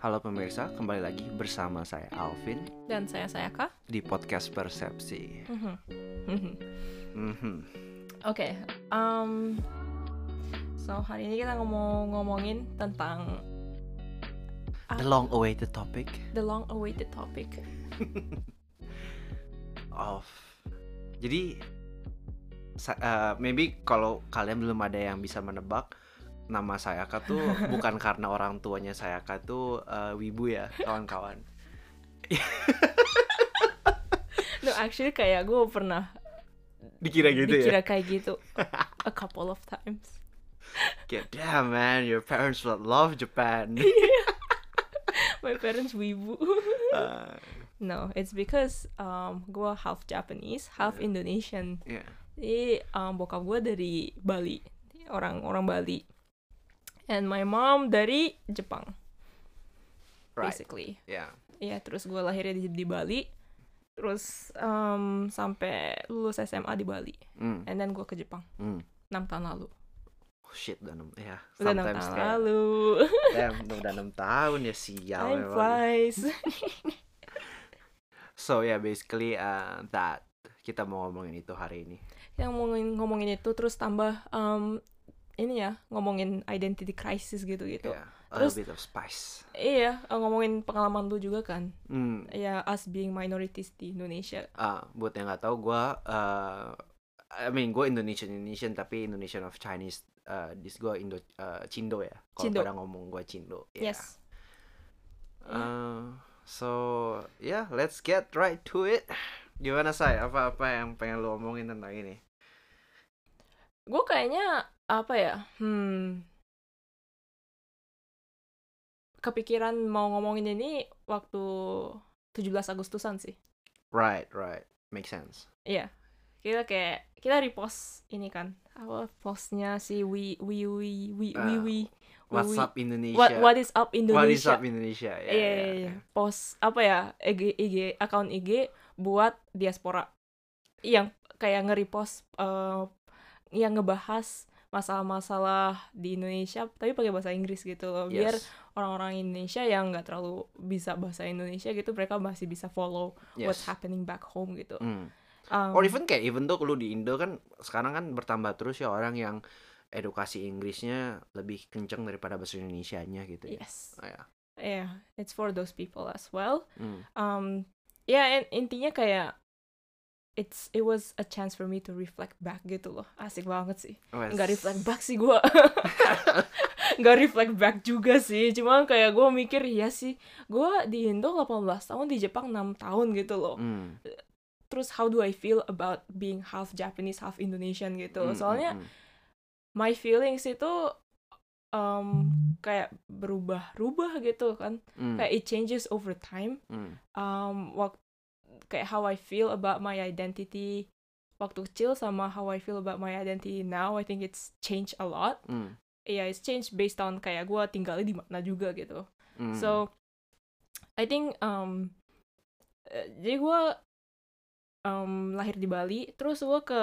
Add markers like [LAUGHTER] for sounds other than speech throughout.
Halo pemirsa, kembali lagi bersama saya Alvin Dan saya Sayaka. di podcast Persepsi. Mhm. Mhm. Oke, um, so hari ini kita ngomong ngomongin tentang The long awaited topic the long awaited topic. [LAUGHS] of Jadi eh, maybe kalau kalian belum ada yang bisa menebak nama Sayaka tuh [LAUGHS] bukan karena orang tuanya Sayaka tuh eh, wibu ya, kawan-kawan. [LAUGHS] No, actually kayak gue pernah Dikira gitu ya. dikira kayak gitu [LAUGHS] a couple of times. Kayak, damn man, your parents will love Japan. My parents wibu. Eh, no, it's because um, gue half Japanese, half Indonesian. yeah. Jadi um, bokap gue dari Bali, orang orang Bali. And my mom dari Jepang, Right. basically. Yeah. Iya, terus gue lahirnya di, di Bali. Terus um, sampai lulus SMA di Bali. Hmm. And then gue ke Jepang. 6 tahun lalu. Oh, shit, udah enam ya. Udah 6 sometimes tahun kayak, lalu. [LAUGHS] Damn, udah enam tahun ya sial Time memang. flies. [LAUGHS] So yeah, basically uh, that kita mau ngomongin itu hari ini. Yang ngomongin, ngomongin itu terus tambah um, ini ya, ngomongin identity crisis gitu-gitu. Yeah, a Terus- bit of spice. Iya, uh, ngomongin pengalaman lu juga kan. Hmm. Ya, us being minorities di Indonesia. Ah, buat yang nggak tahu, gue, uh, I mean, gue Indonesian Indonesian tapi Indonesian of Chinese. Uh, dis gue Indo, uh, Cindo ya. Kalau pada ngomong gue Cindo. Yeah. Yes. Uh, so yeah, let's get right to it. Gimana say? Apa-apa yang pengen lu omongin tentang ini? Gue kayaknya apa ya? Hmm. Kepikiran mau ngomongin ini waktu 17 Agustusan sih. Right, right, make sense. Iya. Kita kayak kita repost ini kan. Apa postnya si Wi Wi Wi Wi Ah, Wi Wi What's Wi- up Indonesia? What What is up Indonesia? What is up Indonesia? Ya, Iya, ya, iya, iya. ya. Post apa ya? IG IG account IG buat diaspora yang kayak nge-repost eh, yang ngebahas masalah-masalah di Indonesia tapi pakai bahasa Inggris gitu loh biar Yes, orang-orang Indonesia yang nggak terlalu bisa bahasa Indonesia gitu mereka masih bisa follow what's yes. happening back home gitu. Hmm. Um, Or even kayak even tuh lu di Indo kan sekarang kan bertambah terus ya orang yang edukasi Inggrisnya lebih kenceng daripada bahasa Indonesianya gitu ya. yes, Oh, ya. yeah, it's for those people as well. Hmm. Um, ya in- intinya kayak it's it was a chance for me to reflect back gitu loh. Asik banget sih. Wes. Nggak reflect back sih gue. [LAUGHS] Nggak reflect back juga sih. Cuma kayak gue mikir ya sih. Gue di Indo 18 tahun, di Jepang 6 tahun gitu loh. Hmm. Terus how do I feel about being half Japanese, half Indonesian gitu. Hmm, Soalnya hmm, hmm. my feelings itu um, kayak berubah-ubah gitu kan. Hmm, Kayak it changes over time. hmm. um wak kayak how I feel about my identity waktu kecil sama how I feel about my identity now I think it's changed a lot Hmm. yeah it's changed based on kayak gue tinggalnya di mana juga gitu Hmm. so I think um eh, jadi gue um, lahir di Bali terus gue ke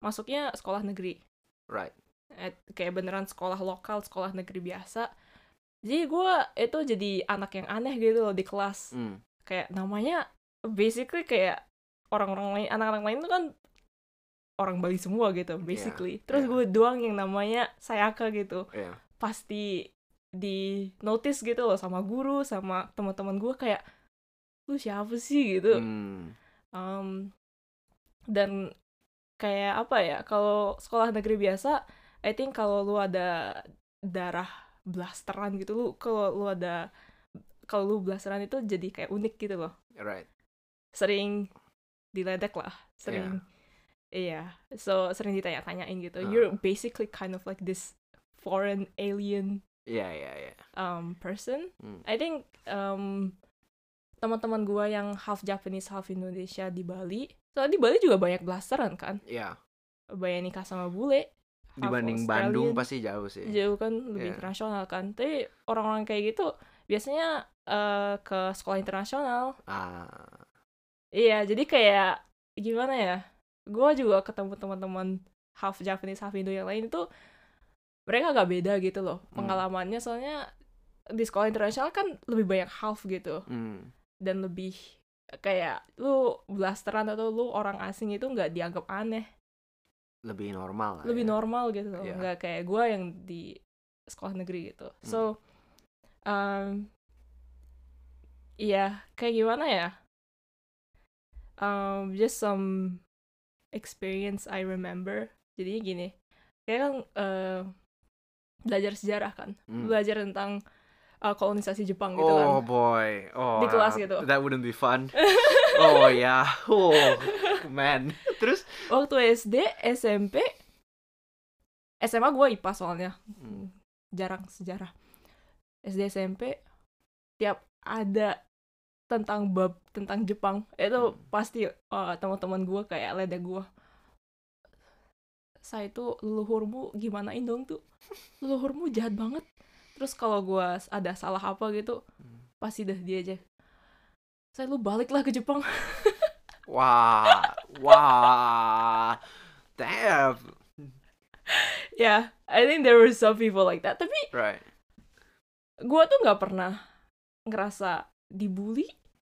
masuknya sekolah negeri right. At- kayak beneran sekolah lokal sekolah negeri biasa jadi gue itu jadi anak yang aneh gitu loh di kelas Hmm. kayak namanya basically kayak orang-orang lain anak-anak lain tuh kan orang Bali semua gitu basically terus yeah. gue doang yang namanya Sayaka gitu Yeah. pasti di notice gitu loh sama guru sama teman-teman gue kayak lu siapa sih gitu Hmm. Um, dan kayak apa ya kalau sekolah negeri biasa I think kalau lu ada darah blasteran gitu lu kalau lu ada kalau lu blasteran itu jadi kayak unik gitu loh Right. Sering diledek lah sering iya so sering ditanya-tanyain gitu you're Ah. basically kind of like this foreign alien Iya, iya, iya. um, person Hmm. I think um, teman-teman gua yang half Japanese half Indonesia di Bali soalnya di Bali juga banyak blasteran kan Iya. banyak nikah sama bule Dibanding Bandung Australian. pasti jauh sih. jauh kan lebih Iya. internasional kan tapi orang-orang kayak gitu biasanya eh, ke sekolah internasional Ah. Iya, jadi kayak gimana ya? Gue juga ketemu teman-teman half Japanese half Indo yang lain itu mereka agak beda gitu loh Hmm. pengalamannya soalnya di sekolah internasional kan lebih banyak half gitu Hmm. dan lebih kayak lu blasteran atau lu orang asing itu nggak dianggap aneh Lebih normal lah lebih ya. normal gitu loh. Iya. nggak kayak gue yang di sekolah negeri gitu so um, iya kayak gimana ya um, just some experience I remember jadinya gini kayak kan uh, belajar sejarah kan Hmm. belajar tentang uh, kolonisasi Jepang gitu kan Oh boy. Oh. Di kelas gitu. That wouldn't be fun. [LAUGHS] oh ya. Oh man. Terus waktu SD SMP SMA gue IPA soalnya Hmm. jarang sejarah SD SMP tiap ada tentang bab tentang Jepang itu Hmm. pasti uh, teman-teman gue kayak ledek gue saya itu leluhurmu gimanain dong tuh leluhurmu jahat banget terus kalau gue ada salah apa gitu Hmm. pasti dah dia aja saya lu baliklah ke Jepang [LAUGHS] Wah. Wah. Damn. ya I think there were some people like that tapi Right. gue tuh nggak pernah ngerasa dibully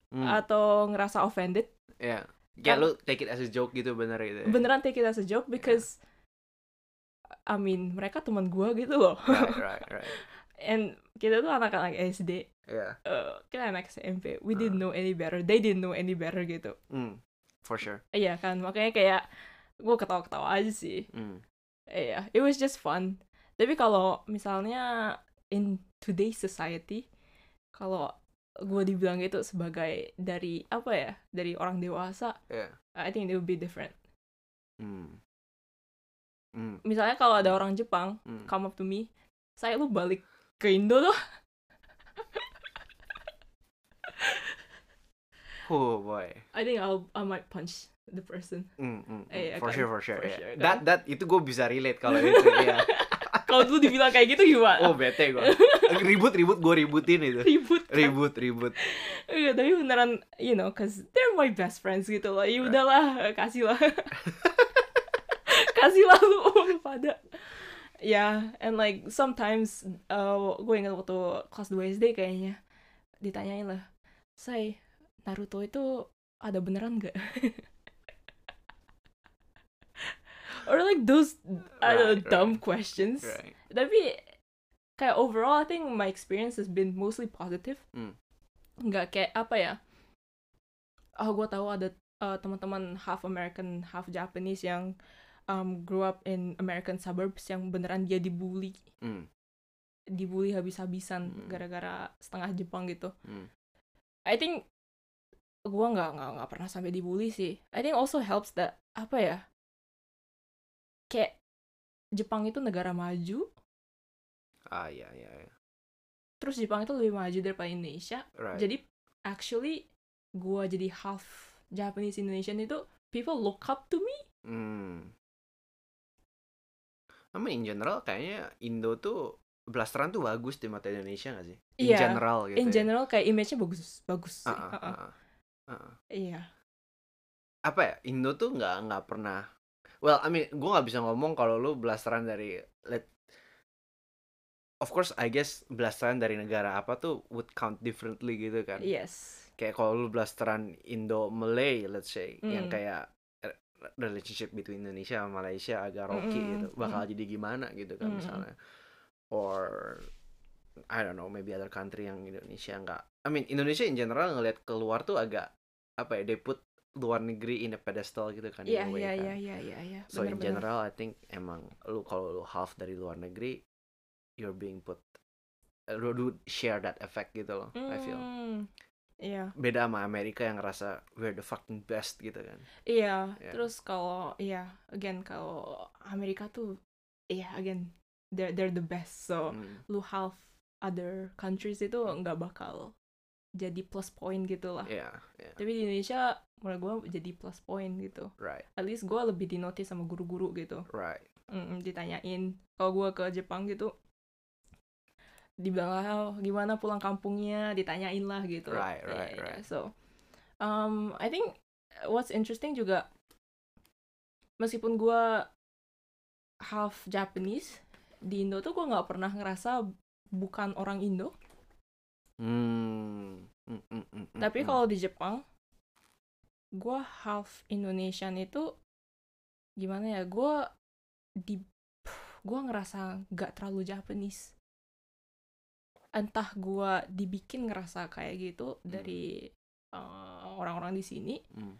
Hmm. atau ngerasa offended Ya. Kayak Kan- lu take it as a joke gitu bener gitu. ya? beneran take it as a joke because I mean mereka teman gue gitu loh Right, right, right. [LAUGHS] and kita tuh anak-anak SD Yeah. eh, kita anak SMP we Uh. didn't know any better they didn't know any better gitu Hmm. For sure. iya kan makanya kayak gue ketawa-ketawa aja sih Hmm. iya it was just fun tapi kalau misalnya in today's society kalau gue dibilang itu sebagai dari apa ya dari orang dewasa Yeah. I think it would be different Hmm. Hmm. misalnya kalau ada orang Jepang Hmm. come up to me saya lu balik ke Indo tuh [LAUGHS] Oh boy. I think I'll I might punch the person Hmm, hmm, hmm. Iya for kan? sure, for sure. For yeah. sure, That kan? that itu gue bisa relate kalau itu. ya. [LAUGHS] kalau dulu dibilang kayak gitu gimana Oh bete gue. Ribut ribut gue ributin itu. ribut kan? Ribut ribut. Iya, tapi beneran you know cause they're my best friends gitu loh ya udahlah kasih lah [LAUGHS] kasih lah lu pada ya and like sometimes uh, gue ingat waktu kelas 2 SD kayaknya ditanyain lah say Naruto itu ada beneran gak [LAUGHS] or like those I don't know, Right, right. dumb questions Right. tapi kayak overall I think my experience has been mostly positive Hmm. nggak kayak apa ya oh gue tahu ada uh, teman-teman half American half Japanese yang um, grew up in American suburbs yang beneran dia dibully Hmm. dibully habis-habisan Hmm. gara-gara setengah Jepang gitu Hmm. I think gue nggak nggak nggak pernah sampai dibully sih I think also helps that apa ya kayak Jepang itu negara maju Ah iya iya. iya. terus Jepang itu lebih maju daripada Indonesia Right. jadi actually gua jadi half Japanese Indonesian itu people look up to me Hmm. I mean, in general kayaknya Indo tuh blasteran tuh bagus di mata Indonesia gak sih? In Iya, general gitu. in ya. general kayak image-nya bagus bagus. Ah, ah, Uh-uh. ah, ah, ah. iya Apa ya? Indo tuh nggak nggak pernah. Well, I mean, gue nggak bisa ngomong kalau lu blasteran dari let. Of course, I guess blasteran dari negara apa tuh would count differently gitu kan. yes Kayak kalau lu blasteran Indo Malay, let's say, yang Mm. kayak eh, relationship between Indonesia sama Malaysia agak rocky Mm-mm, gitu, bakal jadi gimana gitu kan Mm-mm. misalnya. Or I don't know, maybe other country yang Indonesia nggak. I mean, Indonesia in general ngelihat keluar tuh agak apa ya? They put luar negeri in a pedestal gitu kan. in iya a way iya kan. iya iya iya iya So in bener-bener. general, I think emang lu kalau lu half dari luar negeri, you're being put, lu, lu share that effect gitu loh. I feel Hmm, iya beda sama Amerika yang ngerasa we're the fucking best gitu kan. iya Iya. terus kalau iya again kalau Amerika tuh iya again they're they're the best so Hmm. lu half other countries itu nggak bakal jadi plus point gitu lah. Yeah, yeah, tapi di Indonesia menurut gue jadi plus point gitu. Right, at least gue lebih dinotis sama guru-guru gitu. Right. Mm, ditanyain. Kalau gue ke Jepang gitu dibilang lah "Oh, gimana pulang kampungnya? Ditanyain lah gitu. Right, right, iya. right. so um, I think what's interesting juga meskipun gue half Japanese di Indo tuh gue nggak pernah ngerasa bukan orang Indo Hmm. Mm, mm, mm, mm, Tapi mm. kalau di Jepang, gue half Indonesian itu gimana ya? Gue di gue ngerasa nggak terlalu Japanese. Entah gue dibikin ngerasa kayak gitu dari uh, orang-orang di sini, Hmm.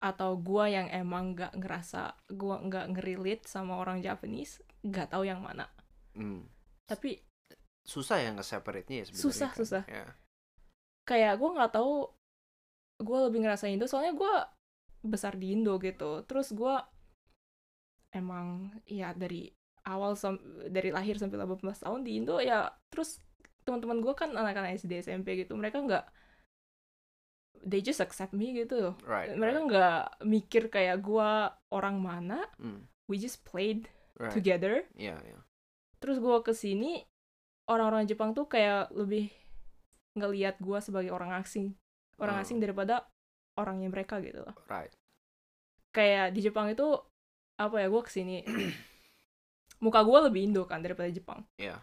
atau gue yang emang nggak ngerasa gue nggak ngerelate sama orang Japanese, nggak tahu yang mana. Hmm. Tapi susah ya nge-separate-nya ya sebenarnya Susah, kan? susah. Ya. kayak gue nggak tahu gue lebih ngerasa Indo soalnya gue besar di Indo gitu terus gue emang ya dari awal sam- dari lahir sampai 18 tahun di Indo ya terus teman-teman gue kan anak-anak SD SMP gitu mereka nggak they just accept me gitu Right. mereka right. nggak mikir kayak gue orang mana Hmm. we just played Right. together Iya, iya. terus gue ke sini orang-orang Jepang tuh kayak lebih ngelihat gue sebagai orang asing orang Hmm. asing daripada orangnya mereka gitu loh Right. kayak di Jepang itu apa ya gue ke sini [CLEARS THROAT] muka gue lebih Indo kan daripada Jepang Iya.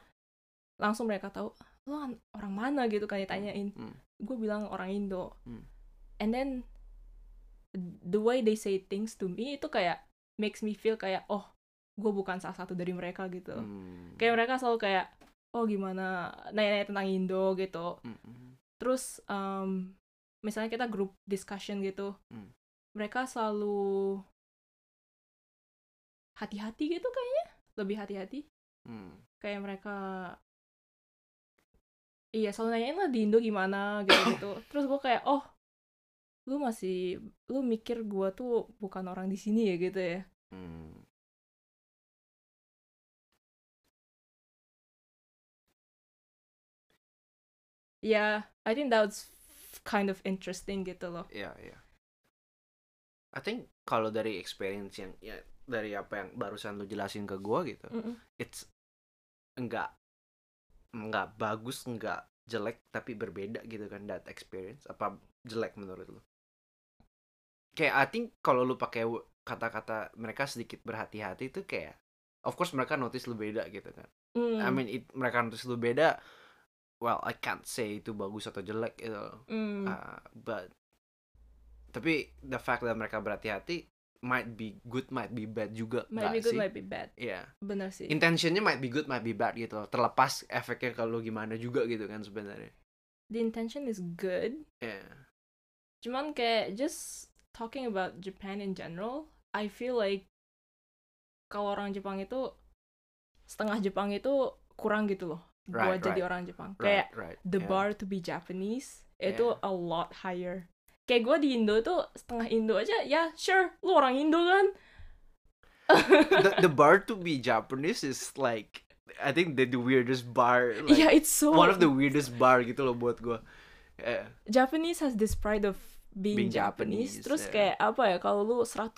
langsung mereka tahu lo an- orang mana gitu kan ditanyain Hmm. gue bilang orang Indo Hmm. and then the way they say things to me itu kayak makes me feel kayak oh gue bukan salah satu dari mereka gitu Hmm. kayak mereka selalu kayak oh gimana nanya-nanya tentang Indo gitu Hmm, hmm. terus em, misalnya kita grup discussion gitu Hmm. mereka selalu hati-hati gitu kayaknya lebih hati-hati Hmm. kayak mereka iya selalu nanyain lah di Indo gimana gitu gitu [COUGHS] terus gue kayak oh lu masih lu mikir gue tuh bukan orang di sini ya gitu ya Hmm. Ya I think that's kind of interesting gitu loh Iya, iya. I think kalau dari experience yang ya dari apa yang barusan lu jelasin ke gua gitu, Mm-mm. it's enggak enggak bagus, enggak jelek tapi berbeda gitu kan that experience. Apa jelek menurut lu? Kayak I think kalau lu pakai kata-kata mereka sedikit berhati-hati itu kayak of course mereka notice lu beda gitu kan. Mm, I mean it, mereka notice lu beda well I can't say itu bagus atau jelek gitu. mm. Uh, but tapi the fact that mereka berhati-hati might be good might be bad juga might be good sih? might be bad Iya. bener sih Intentionnya might be good might be bad gitu loh. Terlepas efeknya kalau gimana juga gitu kan sebenarnya. the intention is good Iya. cuman kayak just talking about Japan in general I feel like kalau orang Jepang itu setengah Jepang itu kurang gitu loh Right, buat jadi right. orang Jepang kayak Right, right. the yeah. bar to be Japanese itu Yeah. a lot higher kayak gue di Indo tuh setengah Indo aja ya sure lu orang Indo kan the, [LAUGHS] the bar to be Japanese is like I think the, the weirdest bar like yeah it's so one of the weirdest bar gitu loh buat gua. Yeah. Japanese has this pride of being, Being Japanese. Japanese, Terus yeah. kayak apa ya kalau lu 100%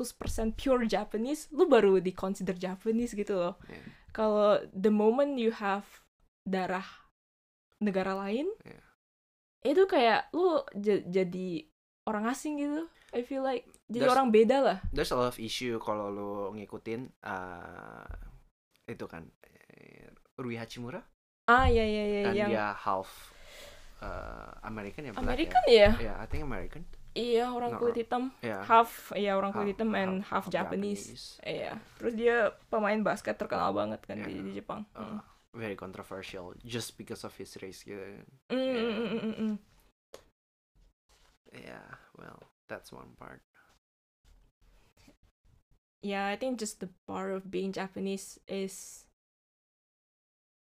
pure Japanese, lu baru di consider Japanese gitu loh. Yeah. Kalau the moment you have darah negara lain, Yeah. itu kayak lu jadi orang asing gitu. I feel like jadi There's- orang beda lah. There's a lot of issue kalau lu ngikutin uh, itu kan eh, Rui Hachimura Ah ya ya ya kan yang dia half uh, American ya American ya. ya? Yeah, I think American. Iya orang No, kulit hitam, Yeah. half iya orang kulit Half- hitam and half, half- half Japanese. Iya. Terus dia pemain basket terkenal banget kan di, Yeah. di Jepang. Uh, very controversial just because of his race gitu. Mm, mm, mm, mm, mm. Yeah, well, that's one part. Yeah, I think just the bar of being Japanese is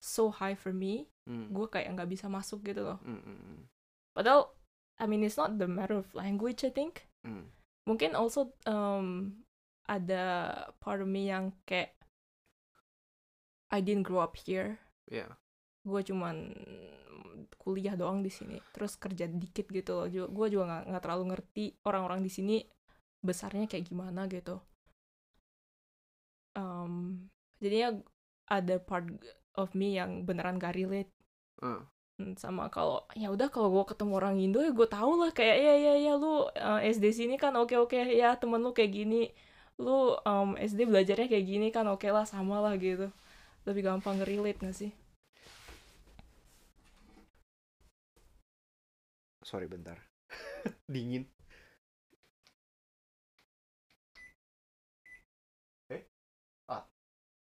so high for me. Mm. Gue kayak nggak bisa masuk gitu loh. Mm, mm, mm, Padahal, I mean it's not the matter of language I think. mm. Mungkin also um, ada part of me yang kayak I didn't grow up here. Yeah. Gue cuman kuliah doang di sini. Terus kerja dikit gitu loh. Gue juga nggak nggak terlalu ngerti orang-orang di sini besarnya kayak gimana gitu. Um, jadinya ada part of me yang beneran gak relate Uh, sama kalau ya udah kalau gue ketemu orang Indo ya gue tau lah kayak ya ya ya lu uh, SD sini kan oke oke ya temen lu kayak gini lu um, SD belajarnya kayak gini kan oke lah sama lah gitu lebih gampang nge-relate gak sih sorry bentar [LAUGHS] dingin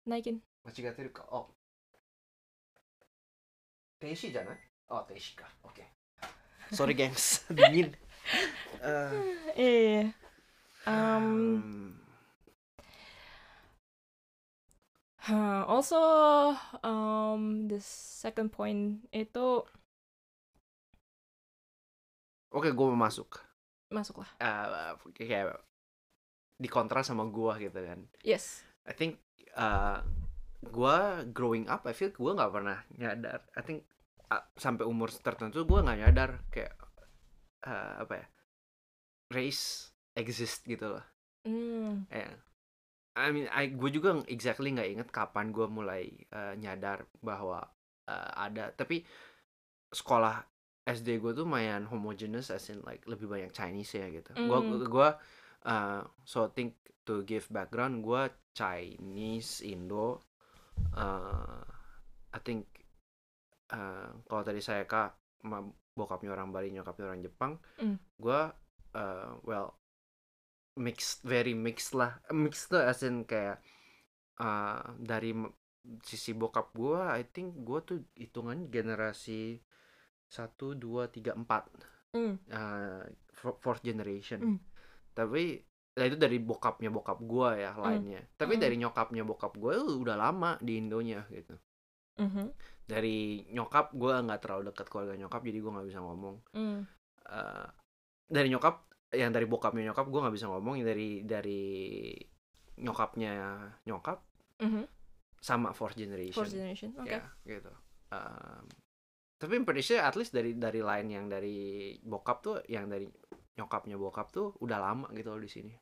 naikin 間違ってるかあ天使じゃないあ天使か OK sorry gengs [LAUGHS] dingin Eh, eh um hmm, also um the second point itu oke gue mau masuk. Masuklah. Eh, kayak di kontra sama gua gitu kan. Yes. I think uh, gua growing up I feel gua nggak pernah nyadar. I think uh, sampai umur tertentu gua nggak nyadar kayak uh, apa ya race exist gitu loh. Hmm. Ya I mean I gue juga exactly nggak inget kapan gua mulai uh, nyadar bahwa uh, ada tapi sekolah SD gue tuh lumayan homogeneous as in like lebih banyak Chinese ya gitu gua Mm. gua uh, so think to give background gua Chinese Indo uh, I think uh, kalau tadi saya kak bokapnya orang Bali nyokapnya orang Jepang Mm. gua uh, well mixed very mixed lah. Mixed tuh as in kayak uh, dari sisi bokap gua I think gua tuh hitungan generasi satu dua tiga empat. Hmm. Uh, fo- fourth generation. Mm. tapi nah itu dari bokapnya bokap gua ya lainnya. Tapi Mm. dari nyokapnya bokap gue udah lama di Indonya gitu. Mhm dari nyokap gua nggak terlalu dekat keluarga nyokap jadi gua nggak bisa ngomong. Hmm. Eh, dari nyokap yang dari bokapnya nyokap gua nggak bisa ngomong yang dari dari nyokapnya nyokap mhm sama fourth generation. Fourth generation oke. Ya gitu. Um, tapi I'm pretty sure at least dari dari lain yang dari bokap tuh yang dari nyokapnya bokap tuh udah lama gitu loh di sini.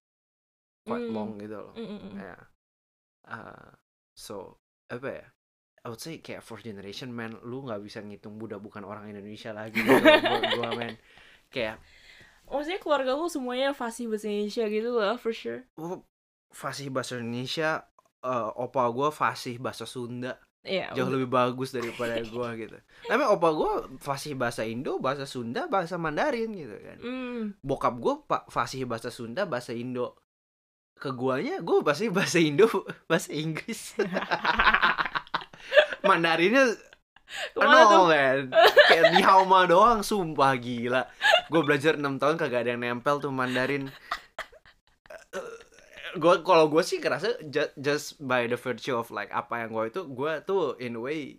Quite Hmm. long gitu loh. Mm, mm, mm. ya. Uh, so apa ya? I would say kayak fourth generation man lu nggak bisa ngitung Buddha bukan orang Indonesia lagi gitu [LAUGHS] gua, gua man kayak maksudnya keluarga lu semuanya fasih bahasa Indonesia gitu lah for sure lu fasih bahasa Indonesia uh, opa gua fasih bahasa Sunda Iya, jauh lebih bagus daripada [LAUGHS] gua gitu. Tapi opa gua fasih bahasa Indo, bahasa Sunda, bahasa Mandarin gitu kan. Hmm. Bokap pak fasih bahasa Sunda, bahasa Indo. Ke guanya gua fasih bahasa Indo, [LAUGHS] bahasa Inggris. [LAUGHS] Mandarinnya Ke mana tuh? no man. Kayak di Hauma doang sumpah gila. Gue belajar 6 tahun kagak ada yang nempel tuh Mandarin. gue kalau gue sih kerasa ju- just by the virtue of like apa yang gue itu gue tuh in a way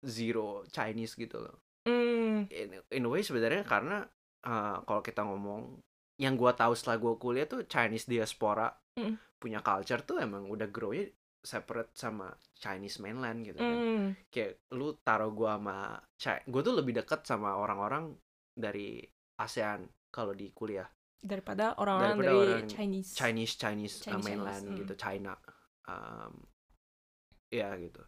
zero Chinese gitu loh Hmm. in, in a way sebenarnya karena uh, kalau kita ngomong yang gue tahu setelah gue kuliah tuh Chinese diaspora Mm. punya culture tuh emang udah grownya separate sama Chinese mainland gitu kan Hmm. kayak lu taruh gua sama gue tuh lebih dekat sama orang-orang dari ASEAN kalau di kuliah daripada orang-orang dari orang Chinese. Chinese Chinese, uh, Chinese, mainland Chinese, hmm. gitu China um, ya gitu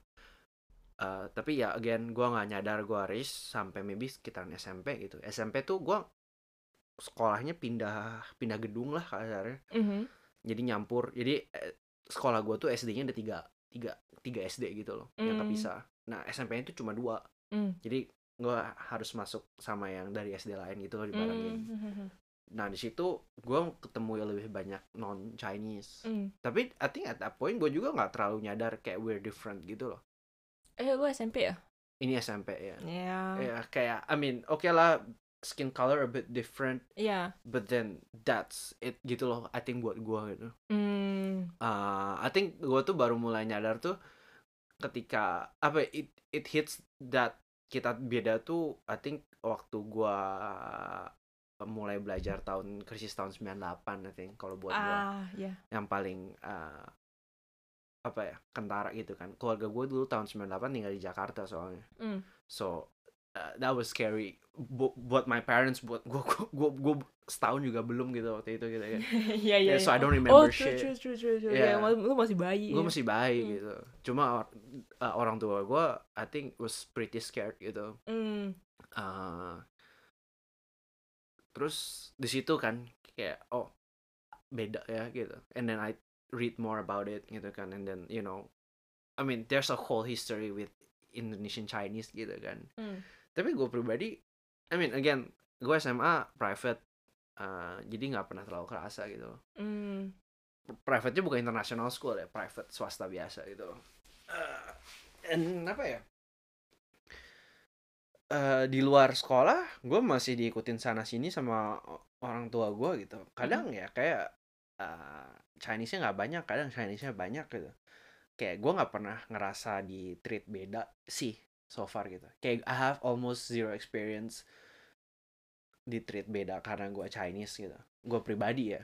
Uh, tapi ya again gua nggak nyadar gua race sampai maybe sekitaran SMP gitu SMP tuh gua sekolahnya pindah pindah gedung lah kasarnya Mhm. jadi nyampur jadi eh, sekolah gua tuh SD-nya ada tiga tiga tiga SD gitu loh yang Hmm. kepisah nah SMP-nya itu cuma dua Hmm. jadi gua harus masuk sama yang dari SD lain gitu loh dibarengin Hmm. nah di situ gua ketemu yang lebih banyak non Chinese Hmm. tapi I think at that point gue juga nggak terlalu nyadar kayak we're different gitu loh Eh, lu SMP ya? ini SMP ya Ya. ya kayak I mean oke lah skin color a bit different Iya. but then that's it gitu loh I think buat gua gitu Hmm. uh, I think gue tuh baru mulai nyadar tuh ketika apa it it hits that kita beda tuh I think waktu gua mulai belajar tahun krisis tahun 98 I think kalau buat gua Ah, ya. yang paling uh, apa ya kentara gitu kan keluarga gue dulu tahun 98 tinggal di Jakarta soalnya Hmm. so uh, that was scary Bu- buat my parents buat gue gue gue setahun juga belum gitu waktu itu gitu kan [LAUGHS] Iya, iya. Yeah, so I iya. don't Oh, remember true, shit. true, true, true, true. Yeah. Ya, lu masih bayi. gue ya. masih baik Hmm. gitu cuma or- uh, orang tua gue I think was pretty scared gitu Hmm. Uh, terus di situ kan kayak oh beda ya gitu and then I read more about it gitu kan and then you know I mean there's a whole history with Indonesian Chinese gitu kan Hmm. Tapi gue pribadi I mean again gue SMA private eh, jadi nggak pernah terlalu kerasa gitu. Hmm. private-nya bukan international school ya private swasta biasa gitu Eh, and apa ya? Eh, di luar sekolah gue masih diikutin sana sini sama orang tua gue gitu. Kadang ya kayak eh, Chinese-nya nggak banyak kadang Chinese-nya banyak gitu. Kayak gue nggak pernah ngerasa di treat beda sih so far gitu kayak I have almost zero experience di treat beda karena gue Chinese gitu gue pribadi ya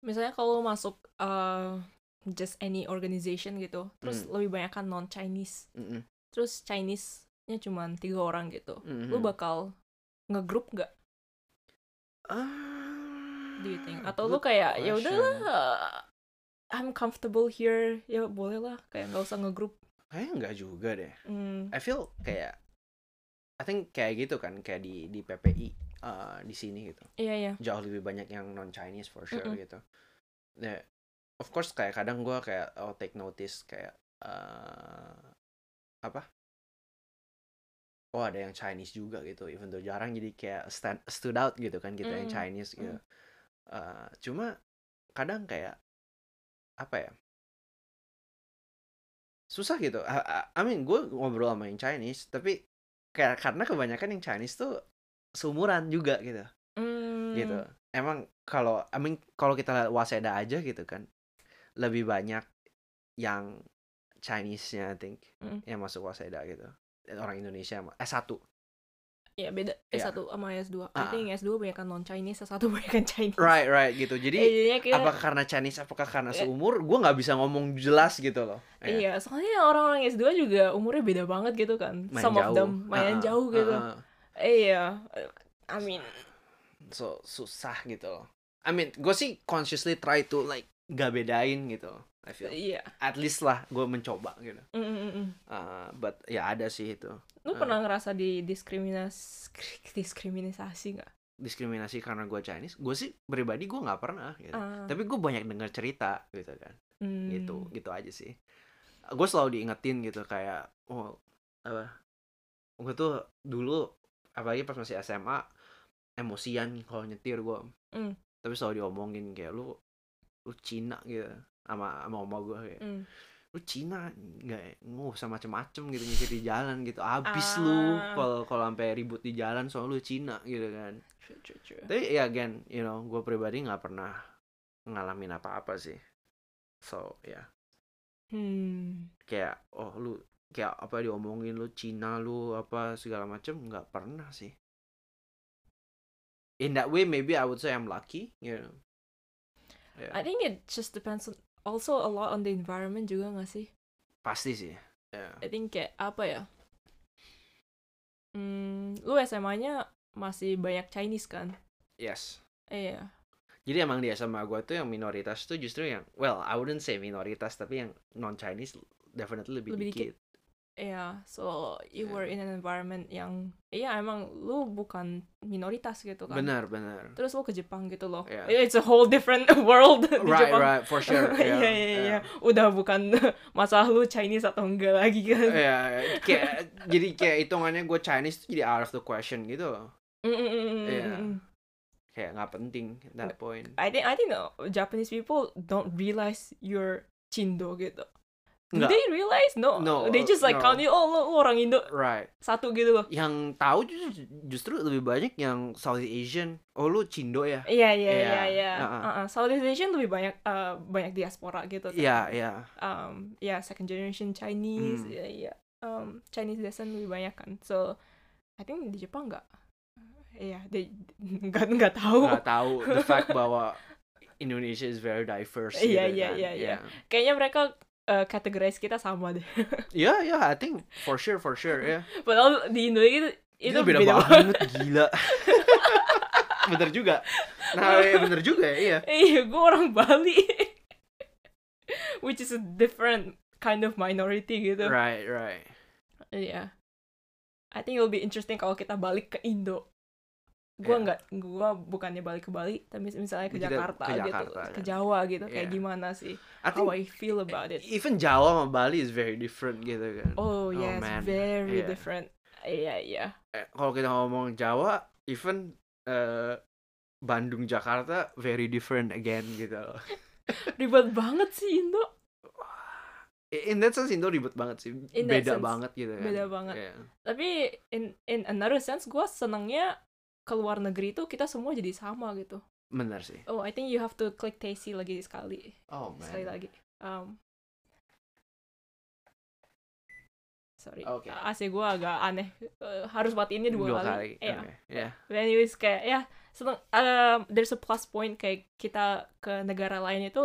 Misalnya kalau lu masuk uh, just any organization gitu, terus Hmm. lebih banyak kan non Chinese, Mm-mm. terus Chinese-nya cuma tiga orang gitu, lu Mhm. bakal ngegroup nggak? Ah, Do you think? Atau lu kayak ya udahlah, I'm comfortable here, ya boleh lah, kayak nggak usah ngegroup. Kayaknya enggak juga deh. Hmm. I feel kayak I think kayak gitu kan kayak di di PPI eh, di sini gitu. Iya iya. Jauh lebih banyak yang non Chinese for sure Mm-mm. gitu. Nah, of course kayak kadang gua kayak oh take notice kayak eh, apa? Oh ada yang Chinese juga gitu, even though jarang jadi kayak stand, stood out gitu kan kita yang Mm, Chinese gitu. Eh, cuma kadang kayak apa ya? Susah gitu. I, I- mean gue ngobrol sama yang Chinese, tapi kayak karena kebanyakan yang Chinese tuh seumuran juga gitu, Hmm. gitu. Emang kalau I mean kalau kita lihat Waseda aja gitu kan, lebih banyak yang Chinese-nya I think Mm. yang masuk Waseda gitu. Orang Indonesia sama- S1. Iya beda Iya. S1 sama S2. I Ah. think S2 banyak kan non Chinese, S1 [LAUGHS] banyak kan Chinese. Right, right gitu. Eh, Jadi kayak apakah karena Chinese, apakah karena Eh. seumur, gue nggak bisa ngomong jelas gitu loh. Ya. Iya, soalnya orang-orang S2 juga umurnya beda banget gitu kan. Main Some of jauh. them lumayan Uh-uh, jauh gitu. uh-uh. Iya. I mean, So susah gitu loh. I mean, gue sih consciously try to like gak bedain gitu. loh. I feel iya. at least lah gue mencoba gitu. Mm, mm, mm, mm. Uh, but ya ada sih itu Lu Eh. pernah ngerasa di diskriminas [LAUGHS] diskriminasi nggak? diskriminasi karena gue Chinese. Gue sih pribadi gue nggak pernah gitu. Ah, Tapi gue banyak dengar cerita gitu kan. hmm. Gitu, gitu aja sih. Gue selalu diingetin gitu kayak oh apa? Gue tuh dulu apalagi pas masih SMA emosian kalau nyetir gue. Hmm. Tapi selalu diomongin kayak lu lu Cina gitu sama sama oma gue kayak Hmm. lu Cina nggak nggak usah macem-macem gitu nyetir di jalan gitu abis lu Ah. kalau kalau sampai ribut di jalan soal lu Cina gitu kan True, true, true. tapi ya again you know gue pribadi nggak pernah ngalamin apa-apa sih so ya Hmm. kayak oh lu kayak apa diomongin lu Cina lu apa segala macem nggak pernah sih in that way maybe I would say I'm lucky you know Ya, I think it just depends on also a lot on the environment juga nggak sih? pasti sih ya I think kayak apa ya? Hmm, lu SMA-nya masih banyak Chinese kan? yes Iya. Jadi emang di SMA gue tuh yang minoritas tuh justru yang well I wouldn't say minoritas tapi yang non Chinese definitely lebih, Lebih dikit. Iya, so you Iya. were in an environment yang iya emang lu bukan minoritas gitu kan. Benar benar. Terus lu ke Jepang gitu loh. Iya. It's a whole different [LAUGHS] world di Right Jepang. right for sure. [LAUGHS] Iya iya iya. Udah bukan [LAUGHS] masalah lu Chinese atau enggak lagi kan. Iya, kayak jadi kayak hitungannya gue Chinese tuh jadi out of the question gitu. loh. Mm, mm, mm, mm, Iya. mm. Kayak nggak penting at that point. I think I think Japanese people don't realize you're Cindo gitu. Do Nggak. they realize? No. No, They just like no. count you, oh lu, lu orang Indo Right. satu gitu loh. Yang tahu justru, justru lebih banyak yang Southeast Asian. Oh lu Cindo ya? Iya iya Iya, iya iya. Southeast Asian lebih banyak uh, banyak diaspora gitu. kan. Iya iya. Um, ya second generation Chinese. Hmm. Iya iya. Um, Chinese descent lebih banyak kan. So I think di Jepang nggak. Iya, they [LAUGHS] nggak nggak tahu. Nggak tahu the fact [LAUGHS] bahwa Indonesia is very diverse. Iya, gitu iya, kan. iya, iya. Kayaknya mereka uh, categorize kita sama deh. [LAUGHS] Ya, ya, I think for sure, for sure, ya. Padahal di Indonesia itu, Itu beda, banget, gila. [LAUGHS] bener juga. Nah, ya bener juga ya, iya. Iya, gue orang Bali. [LAUGHS] Which is a different kind of minority gitu. Right, right. Iya. I think it'll be interesting kalau kita balik ke Indo. Gua Iya. nggak, gua bukannya balik ke Bali, tapi misalnya ke Jakarta, ke gitu, Jakarta, ke kan. Jawa gitu, kayak Iya. gimana sih? I How I feel about it. even Jawa sama Bali is very different gitu kan. Oh yes, man. very Iya. different. Iya iya. Eh, kalau kita ngomong Jawa, even eh, Bandung Jakarta very different again gitu loh. [LAUGHS] Ribet banget sih Indo. In that sense Indo ribet banget sih, In beda sense, banget gitu kan. beda banget. Iya. Tapi in in another sense gue senengnya ke luar negeri itu kita semua jadi sama gitu. Bener sih. Oh, I think you have to click Tasty lagi sekali. Oh Sekali man. lagi. Um, sorry, Oke. AC gue agak aneh. Eh, harus matiinnya dua, kali. Iya. Oke, ya. But anyways kayak ya seneng. um, there's a plus point kayak kita ke negara lain itu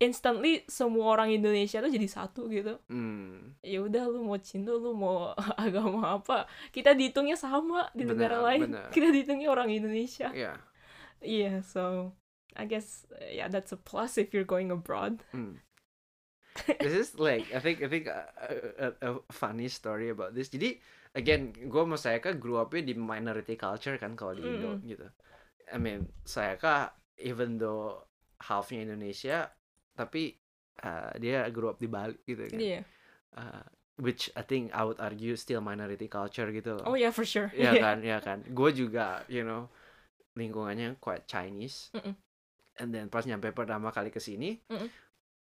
instantly semua orang Indonesia tuh jadi satu gitu. Hmm. Ya udah lu mau Cindo, lu mau [LAUGHS] agama apa, kita dihitungnya sama di negara Benar, lain. benar. [LAUGHS] Kita dihitungnya orang Indonesia. Yeah. Yeah, so I guess uh, yeah that's a plus if you're going abroad. Hmm. this is like I think I think a, a, a funny story about this. Jadi again, gue sama Sayaka grew up-nya di minority culture kan kalau di Indo Mm-mm. gitu. I mean, Sayaka even though halfnya Indonesia, tapi uh, dia grew up di Bali gitu kan. Iya. Uh, which I think I would argue still minority culture gitu loh. Oh yeah for sure. Iya [LAUGHS] kan, ya kan. Gue juga, you know, lingkungannya quite Chinese. Mm-mm. And then pas nyampe pertama kali ke sini, Mm-mm.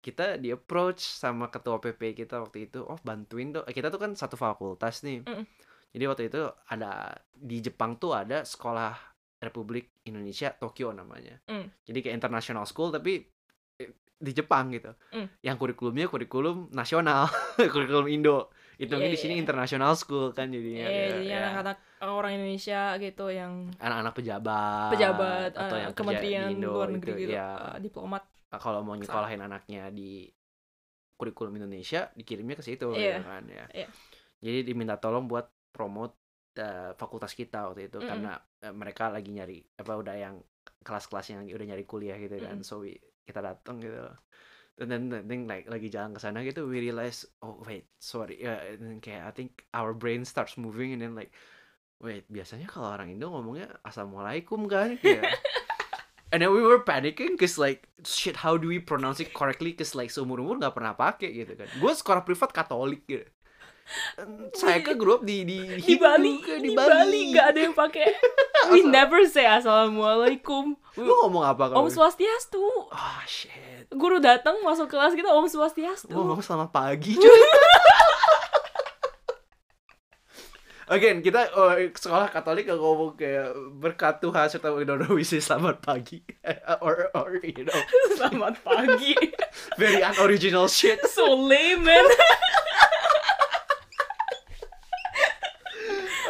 kita di approach sama ketua PP kita waktu itu, oh bantuin dong. Kita tuh kan satu fakultas nih. Mm-mm. Jadi waktu itu ada di Jepang tuh ada sekolah Republik Indonesia Tokyo namanya. Mm. Jadi kayak international school tapi di Jepang gitu. Mm. Yang kurikulumnya kurikulum nasional, [LAUGHS] kurikulum Indo. Hitungnya Iya, di sini iya. international school kan jadinya. Iya, ya, jadi ya. anak-anak orang Indonesia gitu yang anak-anak pejabat, pejabat, atau eh, yang kementerian di Indo luar negeri itu, gitu, ya eh, diplomat. kalau mau nyekolahin anaknya di kurikulum Indonesia dikirimnya ke situ Iya, ya kan ya. iya. Jadi diminta tolong buat promote eh, fakultas kita waktu itu Mm-mm. karena eh, mereka lagi nyari apa udah yang kelas-kelas yang udah nyari kuliah gitu kan. Mm-mm. So we- kita datang gitu. And then I think like lagi jalan ke sana gitu we realize oh wait sorry ya and then kayak I think our brain starts moving and then like wait biasanya kalau orang Indo ngomongnya assalamualaikum kan Kayak, [LAUGHS] And then we were panicking cause like shit how do we pronounce it correctly cause like seumur umur nggak pernah pakai gitu kan. Gue sekolah privat Katolik gitu. [LAUGHS] Saya kan grew up di di, Di Bali, kan, di, Bali nggak ada yang pakai. [LAUGHS] We never say assalamualaikum. Lu ngomong apa kalau? Om Swastiastu. Ah shit. Guru datang masuk kelas kita Om Swastiastu. Lu ngomong selamat pagi [LAUGHS] cuy. Again, kita oh, sekolah Katolik kalau ngomong kayak berkat Tuhan serta we say selamat pagi or or you know Selamat pagi. very unoriginal shit. so lame man.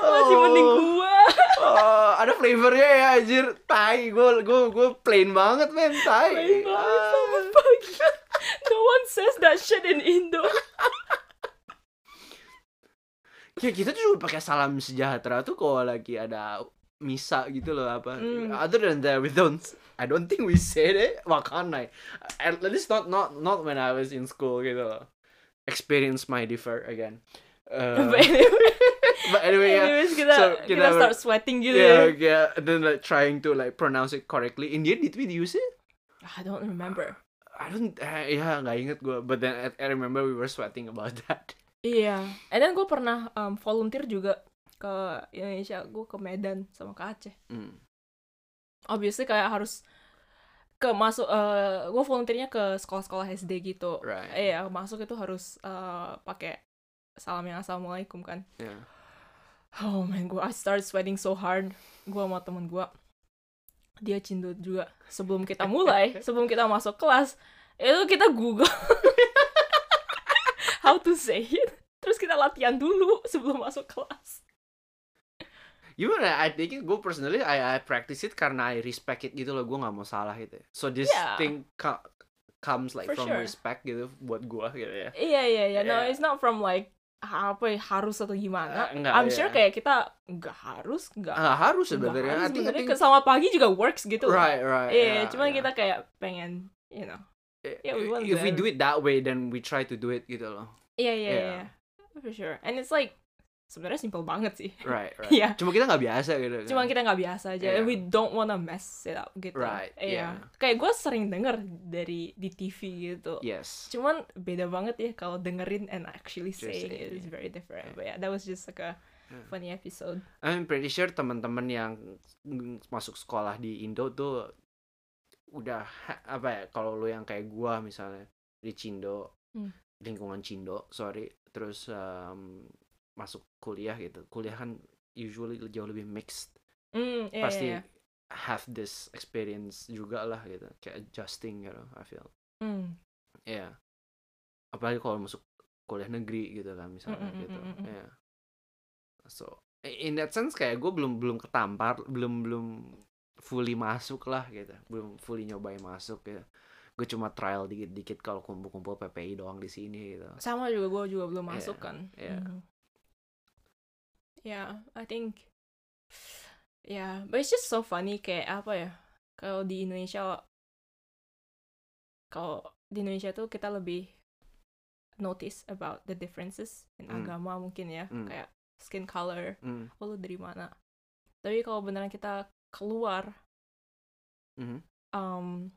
Masih mending gua. Oh, ada flavornya ya anjir. Tai, gue gue gue plain banget men, tai. Lain banget Ah. pagi. No one says that shit in Indo. Ya kita tuh juga pakai salam sejahtera tuh kalau lagi ada misa gitu loh apa. Hmm. Other than that we don't I don't think we said it. Wakanai. At least not not not when I was in school gitu loh. Experience might differ again. [LAUGHS] Uh, But anyway, ya. anyways kita, so kita, kita- start sweating gitu Yeah, ya. yeah, and then like trying to like pronounce it correctly. In the end, did we use it? I don't remember. I don't, uh, ya nggak inget gue. But then I, I remember we were sweating about [LAUGHS] that. Iya. And then gue pernah um, volunteer juga ke Indonesia. Gue ke Medan sama ke Aceh. Hmm. Obviously kayak harus ke masuk eh gue volunteernya ke sekolah-sekolah SD gitu. Right. Iya, masuk itu harus eh, pakai salam yang assalamualaikum kan. Yeah. Oh man, gue I started sweating so hard. Gue sama temen gue, dia cindut juga. Sebelum kita mulai, [LAUGHS] sebelum kita masuk kelas, itu kita Google [LAUGHS] how to say it. Terus kita latihan dulu sebelum masuk kelas. Gimana? I think gue personally I, I practice it karena I respect it gitu loh. Gue nggak mau salah gitu. So this Yeah. thing co- comes like For from sure. respect gitu buat gue gitu ya. Iya iya iya, no it's not from like apa ya, harus atau gimana. Eh, enggak, I'm sure kayak kita nggak harus, nggak Nggak harus sebenarnya. harus sebenarnya think- sama pagi juga works gitu. right right. Iya, yeah, cuman yeah. kita kayak pengen, you know. yeah, we want if we that. do it that way then we try to do it gitu loh. Iya iya Yeah. iya. For sure. And it's like sebenarnya simple banget sih right [LAUGHS] right Iya. cuma kita nggak biasa gitu kan cuma kita nggak biasa aja Iya. we don't wanna mess it up gitu Right, Iya. yeah. kayak gue sering denger dari di TV gitu yes cuman beda banget ya kalau dengerin and actually Just saying it is yeah. very different but yeah that was just like a Yeah. funny episode I'm pretty sure teman-teman yang masuk sekolah di Indo tuh udah apa ya kalau lu yang kayak gua misalnya di Cindo Hmm. lingkungan Cindo sorry terus um, masuk kuliah gitu. Kuliah kan usually jauh lebih mixed. Mm, iya, pasti iya, iya. have this experience juga lah gitu. Kayak adjusting gitu I feel. Mm. ya apalagi kalau masuk kuliah negeri gitu kan misalnya Mm, mm, gitu. mm, mm, ya so i- in that sense kayak gue belum belum ketampar belum belum fully masuk lah gitu. Belum fully nyobain masuk gitu. Gue cuma trial dikit-dikit kalau kumpul-kumpul PPI doang di sini gitu. Sama juga gue juga belum Iya, masuk kan. iya. Mhm. yeah I think yeah but it's just so funny kayak apa ya kalau di Indonesia kalau di Indonesia tuh kita lebih notice about the differences in Hmm. agama mungkin ya Hmm. kayak skin color Hmm, oh, lu dari mana tapi kalau beneran kita keluar mhm. um,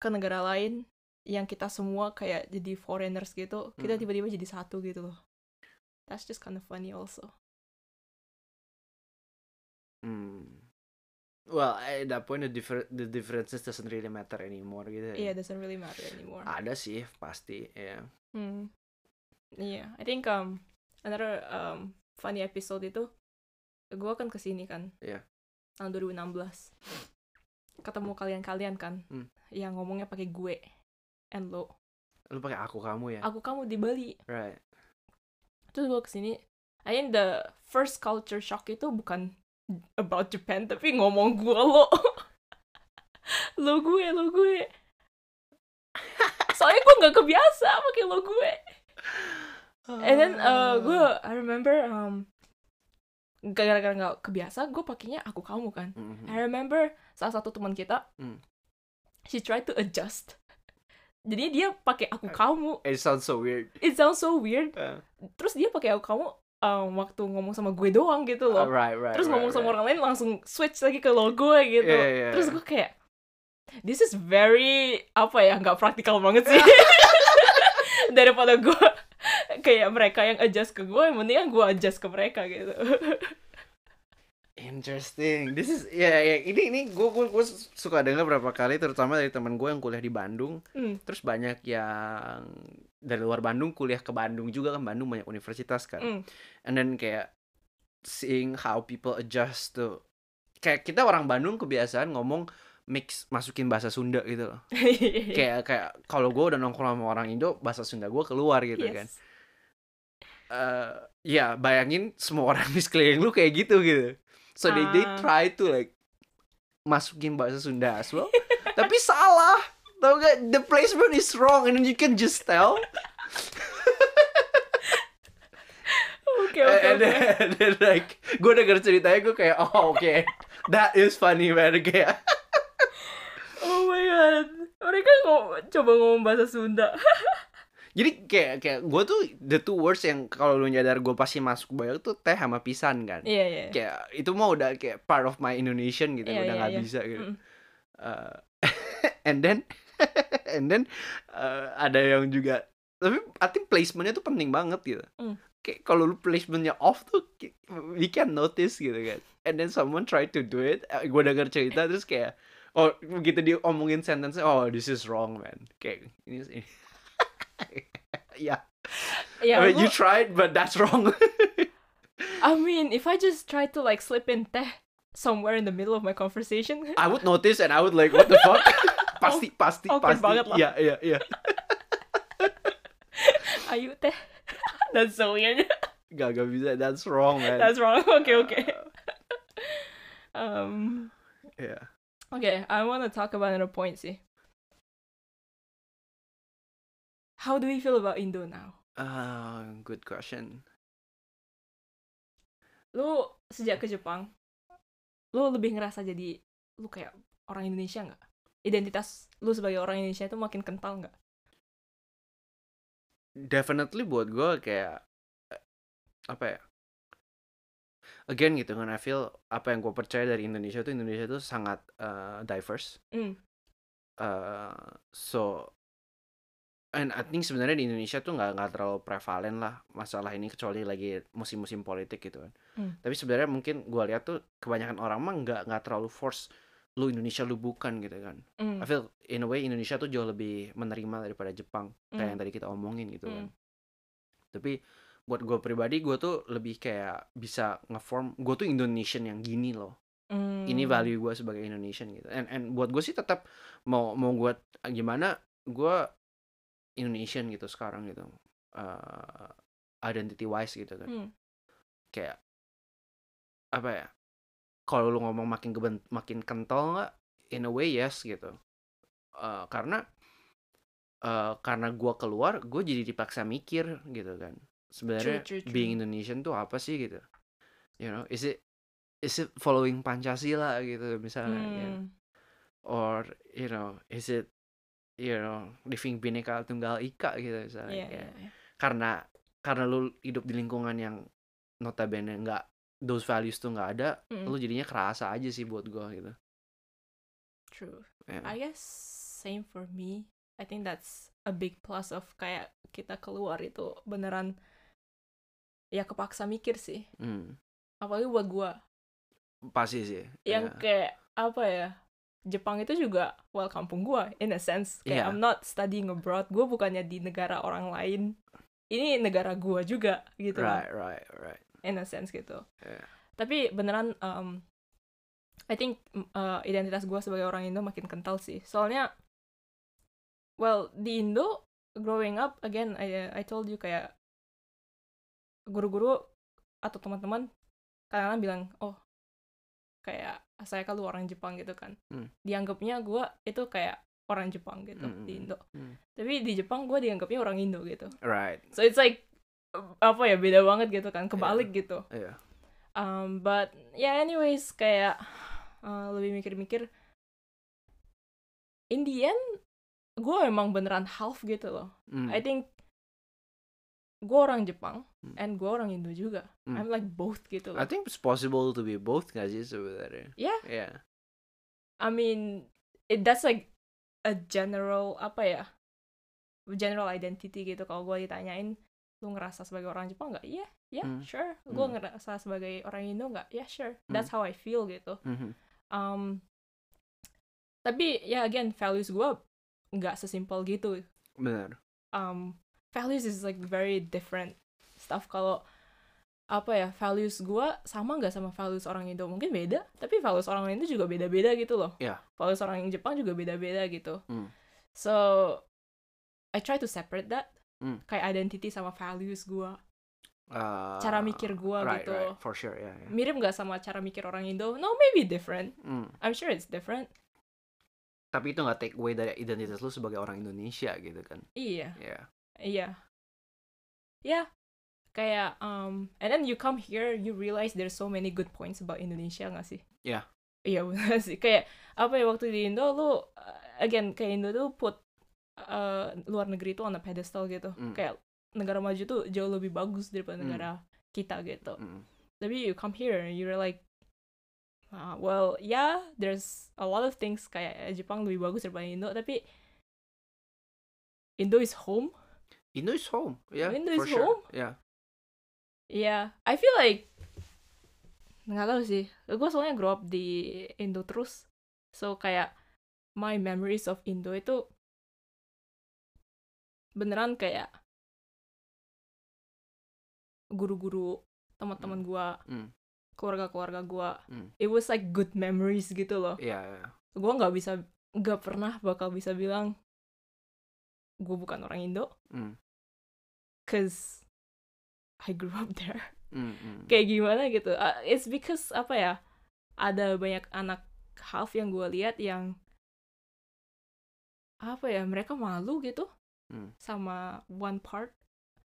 ke negara lain yang kita semua kayak jadi foreigners gitu kita Hmm. tiba-tiba jadi satu gitu loh that's just kind of funny also. Hmm. well at that point the, differ- the differences doesn't really matter anymore gitu yeah ya it doesn't really matter anymore. Ada sih pasti ya. Hmm. yeah I think um another um funny episode itu gue kan ke sini kan. Iya. tahun 2016 ketemu kalian-kalian kan Hmm. yang ngomongnya pakai gue and lo. Lu pakai aku kamu ya? Aku kamu di Bali right terus gue ke sini I think the first culture shock itu bukan about Japan tapi ngomong gue lo [LAUGHS] lo gue lo gue [LAUGHS] soalnya gue nggak kebiasa pakai lo gue and then uh, gue I remember um gara-gara nggak kebiasa gue pakainya aku kamu kan Mhm. I remember salah satu teman kita Hmm. she tried to adjust jadi dia pakai aku kamu. it sounds so weird. It sounds so weird. Uh, terus dia pakai aku kamu um, waktu ngomong sama gue doang gitu loh. Right right terus right, ngomong sama right. orang lain langsung switch lagi ke lo gue gitu. Iya, iya, terus iya. gue kayak this is very apa ya nggak praktikal banget sih. [LAUGHS] Daripada gue kayak mereka yang adjust ke gue mendingan gue adjust ke mereka gitu Interesting. This is ya ya ini ini gue gue gue suka dengar berapa kali terutama dari teman gue yang kuliah di Bandung. Hmm. Terus banyak yang dari luar Bandung kuliah ke Bandung juga kan Bandung banyak universitas kan. Hmm. And then kayak seeing how people adjust tuh. Kayak kita orang Bandung kebiasaan ngomong mix masukin bahasa Sunda gitu loh. [LAUGHS] kayak kayak kalau gue udah nongkrong sama orang Indo bahasa Sunda gue keluar gitu kan. Yes. eh ya bayangin semua orang di sekeliling lu kayak gitu gitu. So they they Ah. try to like masukin bahasa Sunda as well. [LAUGHS] Tapi salah. Tau gak? The placement is wrong and then you can just tell. Oke oke oke. then, and then like gue denger ceritanya gue kayak oh oke that is funny man [LAUGHS] kayak Oh my god. Mereka ngom coba ngomong bahasa Sunda. [LAUGHS] jadi kayak kayak gue tuh the two words yang kalau lu nyadar gue pasti masuk banyak tuh teh sama pisan kan. Iya iya. Kayak itu mah udah kayak part of my Indonesian gitu Iya, udah iya, nggak iya. bisa gitu. Mm. Uh, [LAUGHS] and then [LAUGHS] and then uh, ada yang juga tapi I think placementnya tuh penting banget gitu. Mm. Kayak kalau lu placementnya off tuh we can notice gitu kan. And then someone try to do it. Gue denger cerita terus kayak oh begitu dia omongin sentence oh this is wrong man. Kayak ini ini. [LAUGHS] yeah. Ya, I mean, you tried but that's [LAUGHS] wrong. I mean, if I just try to like slip in teh somewhere in the middle of my conversation, I would notice and I would like what the fuck. [LAUGHS] pasti pasti awkward pasti. banget lah. Iya iya iya. ayu teh. That's so weird. Gak gak bisa. That's wrong man. That's wrong. Okay, okay. Um, Yeah. okay, I want to talk about another point sih. How do we feel about Indo now? Ah, good question. Lu sejak ke Jepang, lu lebih ngerasa jadi lu kayak orang Indonesia nggak? Identitas lu sebagai orang Indonesia itu makin kental nggak? Definitely buat gue kayak apa ya again gitu kan I feel apa yang gue percaya dari Indonesia tuh Indonesia tuh sangat uh, diverse Mm. uh, so and I think sebenarnya di Indonesia tuh nggak nggak terlalu prevalen lah masalah ini kecuali lagi musim-musim politik gitu kan Hmm. tapi sebenarnya mungkin gue lihat tuh kebanyakan orang mah nggak nggak terlalu force lu Indonesia lu bukan gitu kan Mm. I feel in a way Indonesia tuh jauh lebih menerima daripada Jepang kayak Mm. yang tadi kita omongin gitu kan Mm. tapi buat gue pribadi gue tuh lebih kayak bisa ngeform gue tuh Indonesian yang gini loh ini Mm. value gue sebagai Indonesian gitu and and buat gue sih tetap mau mau gue gimana gue Indonesian gitu sekarang gitu uh, identity wise gitu kan Mm. kayak apa ya kalau lu ngomong makin keben, makin kental nggak in a way yes gitu Eh, karena eh, karena gua keluar gue jadi dipaksa mikir gitu kan sebenarnya True, true, being. Indonesian tuh apa sih gitu you know is it is it following Pancasila gitu misalnya ya? Mm. or you know is it you know living bineka tunggal ika gitu misalnya Iya, kayak iya, iya. karena karena lu hidup di lingkungan yang notabene nggak those values tuh nggak ada Mm. lu jadinya kerasa aja sih buat gua gitu True. Ya. I guess same for me. I think that's a big plus of kayak kita keluar itu beneran ya kepaksa mikir sih. Hmm, Apalagi buat gua pasti sih yang ya. kayak apa ya? Jepang itu juga well kampung gua in a sense. Kayak Iya. I'm not studying abroad. Gua bukannya di negara orang lain. Ini negara gua juga gitu. right right right in a sense gitu. Iya. Tapi beneran um, I think uh, identitas gue sebagai orang Indo makin kental sih. Soalnya well di Indo growing up again I I told you kayak guru-guru atau teman-teman kadang-kadang bilang oh kayak saya kalau orang Jepang gitu kan. Hmm. Dianggapnya gue itu kayak orang Jepang gitu Hmm, di hmm, Indo. hmm. Tapi di Jepang gue dianggapnya orang Indo gitu. right So it's like apa ya beda banget gitu kan kebalik gitu. iya Um, but yeah, anyways, kayak uh, lebih mikir-mikir. In the end, gue emang beneran half gitu loh. Hmm, I think gue orang Jepang Hmm. And gue orang Indo juga. Hmm. I'm like both gitu I loh. think it's possible to be both gak sih sebenarnya Yeah. yeah I mean, it that's like a general apa ya? General identity gitu. Kalau gue ditanyain, lu ngerasa sebagai orang Jepang nggak? Iya, yeah, Hmm. sure. Gue Hmm. ngerasa sebagai orang Indo nggak? Yeah, sure. That's how I feel gitu. Mhm. um tapi ya again values gue nggak sesimpel gitu benar um values is like very different stuff. Kalau apa ya values gue sama nggak sama values orang Indo? Mungkin beda tapi values orang Indo juga beda-beda gitu loh. Iya. values orang Jepang juga beda-beda gitu. Hmm. so I try to separate that. Hmm. kayak identity sama values gue Uh, cara mikir gue right gitu. right for sure ya yeah, mirip nggak sama cara mikir orang Indo? No maybe different. Hmm. I'm sure it's different. Tapi itu nggak take away dari identitas lu sebagai orang Indonesia gitu kan? Iya. Ya Iya. Ya, kayak um and then you come here you realize there's so many good points about Indonesia nggak sih? Iya. Iya [LAUGHS] benar sih. Kayak apa ya waktu di Indo lu uh, again kayak Indo tuh put uh, luar negeri itu on a pedestal gitu. Mm. Kayak negara maju tuh jauh lebih bagus daripada Mm. negara kita gitu. Mm. Tapi you come here and you're like uh, well, yeah, there's a lot of things kayak Jepang lebih bagus daripada Indo, tapi Indo is home. Indo is home ya Indo for is sure home. ya Iya, I feel like nggak tahu sih. Gue soalnya grow up di Indo terus, so kayak my memories of Indo itu beneran kayak guru-guru, teman-teman gua, Hmm. keluarga-keluarga gua. Hmm. It was like good memories gitu loh. Iya, iya. Gue nggak bisa, nggak pernah bakal bisa bilang gue bukan orang Indo, Hmm. cause I grew up there. Hmm, hmm. kayak gimana gitu Uh, it's because apa ya ada banyak anak half yang gue lihat yang apa ya mereka malu gitu Hmm. sama one part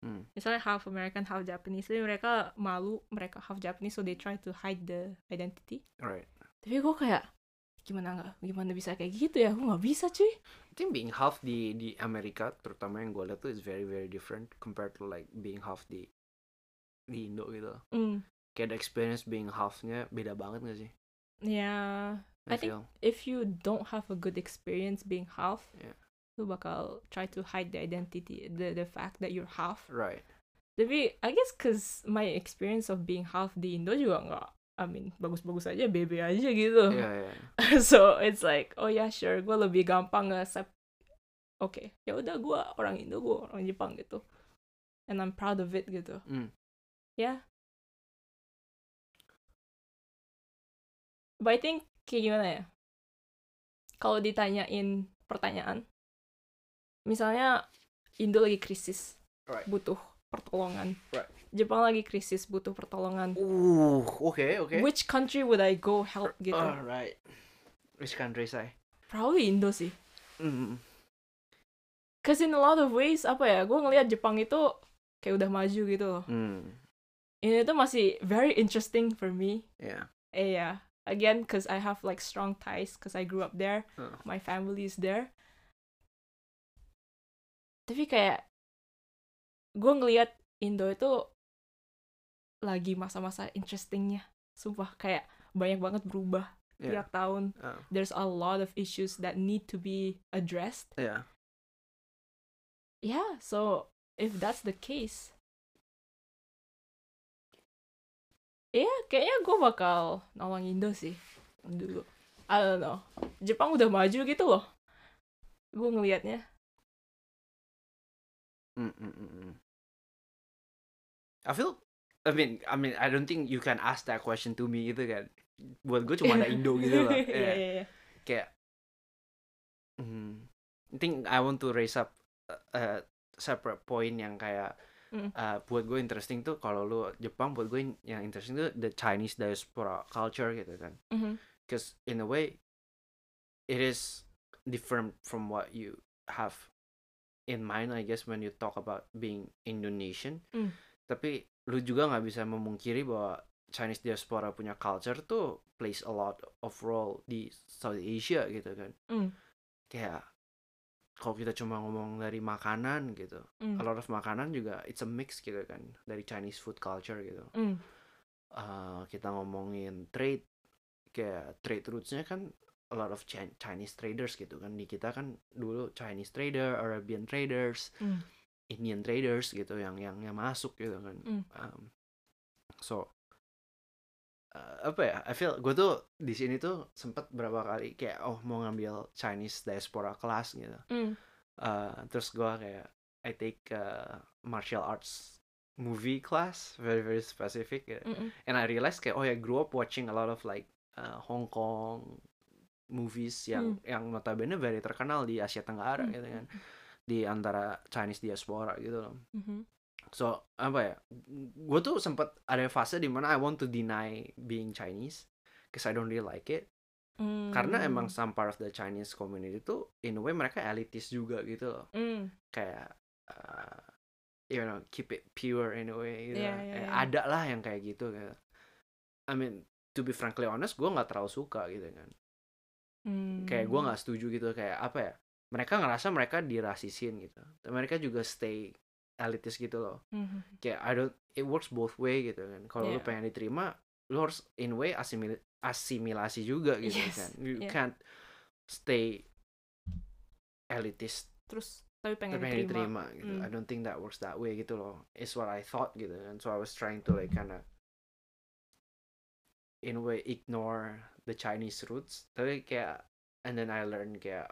Hmm. misalnya half American half Japanese jadi mereka malu mereka half Japanese so they try to hide the identity right tapi gue kayak gimana nggak gimana bisa kayak gitu ya gue nggak bisa cuy I think being half di di Amerika terutama yang gue lihat tuh is very very different compared to like being half di di Indo gitu. Mm. Kayak the experience being half-nya beda banget gak sih? Yeah. I think feel. if you don't have a good experience being half, Yeah. lu bakal try to hide the identity, the the fact that you're half. right. Tapi I guess cause my experience of being half di Indo juga nggak, I mean bagus-bagus aja, bebe aja gitu. Iya, iya. [LAUGHS] so it's like, oh ya sure, gue lebih gampang nge-accept. Oke, ya udah gue orang Indo, gue orang Jepang gitu. And I'm proud of it gitu. Hmm. Ya. But I think kayak gimana ya? Kalau ditanyain pertanyaan, misalnya Indo lagi krisis, Right. butuh pertolongan. Right. Jepang lagi krisis, butuh pertolongan. Uh, oke, oke. Which country would I go help gitu? Alright. Which country say? Probably Indo sih. Mm. Cause in a lot of ways, apa ya, gue ngelihat Jepang itu kayak udah maju gitu loh. Mm. Ini tuh masih very interesting for me. Yeah. Eh ya, again, cause I have like strong ties, cause I grew up there, Oh. my family is there. Tapi kayak gue ngelihat Indo itu lagi masa-masa interestingnya, sumpah kayak banyak banget berubah Yeah. tiap tahun. Oh. There's a lot of issues that need to be addressed. Yeah. Yeah, so if that's the case, ya kayaknya gue bakal nolong Indo sih dulu. I don't know. Jepang udah maju gitu loh. Gue ngelihatnya. Mm, mm, mm, mm. I feel I mean I mean I don't think you can ask that question to me gitu kan. Buat gue cuma ada [LAUGHS] Indo gitu loh. Iya Yeah. iya iya. Kayak mm, I think I want to raise up a, a separate point yang kayak Mm. uh, buat gue interesting tuh kalau lu Jepang buat gue yang interesting tuh the Chinese diaspora culture gitu kan. Mhm. because in a way it is different from what you have in mind I guess when you talk about being Indonesian Mm. tapi lu juga nggak bisa memungkiri bahwa Chinese diaspora punya culture tuh plays a lot of role di South Asia gitu kan Mm. kayak kalau kita cuma ngomong dari makanan gitu Mm. a lot of makanan juga it's a mix gitu kan dari Chinese food culture gitu Mm. uh, kita ngomongin trade kayak trade rootsnya kan a lot of Chi- Chinese traders gitu kan di kita kan dulu Chinese trader Arabian traders Mm. Indian traders gitu yang yang yang masuk gitu kan Mm. Um, so apa ya I feel gue tuh di sini tuh sempet berapa kali kayak oh mau ngambil Chinese diaspora class gitu Mm. Uh, terus gue kayak I take uh, martial arts movie class very very specific gitu Mm-mm. and I realized kayak oh ya grew up watching a lot of like uh, Hong Kong movies yang yang notabene very terkenal di Asia Tenggara Mm. gitu kan di antara Chinese diaspora gitu loh Mhm. So apa ya gue tuh sempet ada fase di mana I want to deny being Chinese because I don't really like it karena Mm. emang some part of the Chinese community tuh in a way mereka elitis juga gitu loh Mm. kayak uh, you know keep it pure in a way gitu. Iya, iya, Eh, iya. ada lah yang kayak gitu gitu. I mean to be frankly honest gue nggak terlalu suka gitu kan Mm. kayak gue nggak setuju gitu kayak apa ya mereka ngerasa mereka dirasisin gitu mereka juga stay elitis gitu loh Mhm. kayak I don't it works both way gitu kan kalau lu Iya. pengen diterima lu harus in way asimil- asimilasi juga gitu Yes, kan you iya. can't stay elitist Terus tapi pengen pengen diterima. diterima gitu. Mm. I don't think that works that way gitu loh. It's what I thought gitu kan. So I was trying to like kinda in a way ignore the Chinese roots. Tapi kayak and then I learned kayak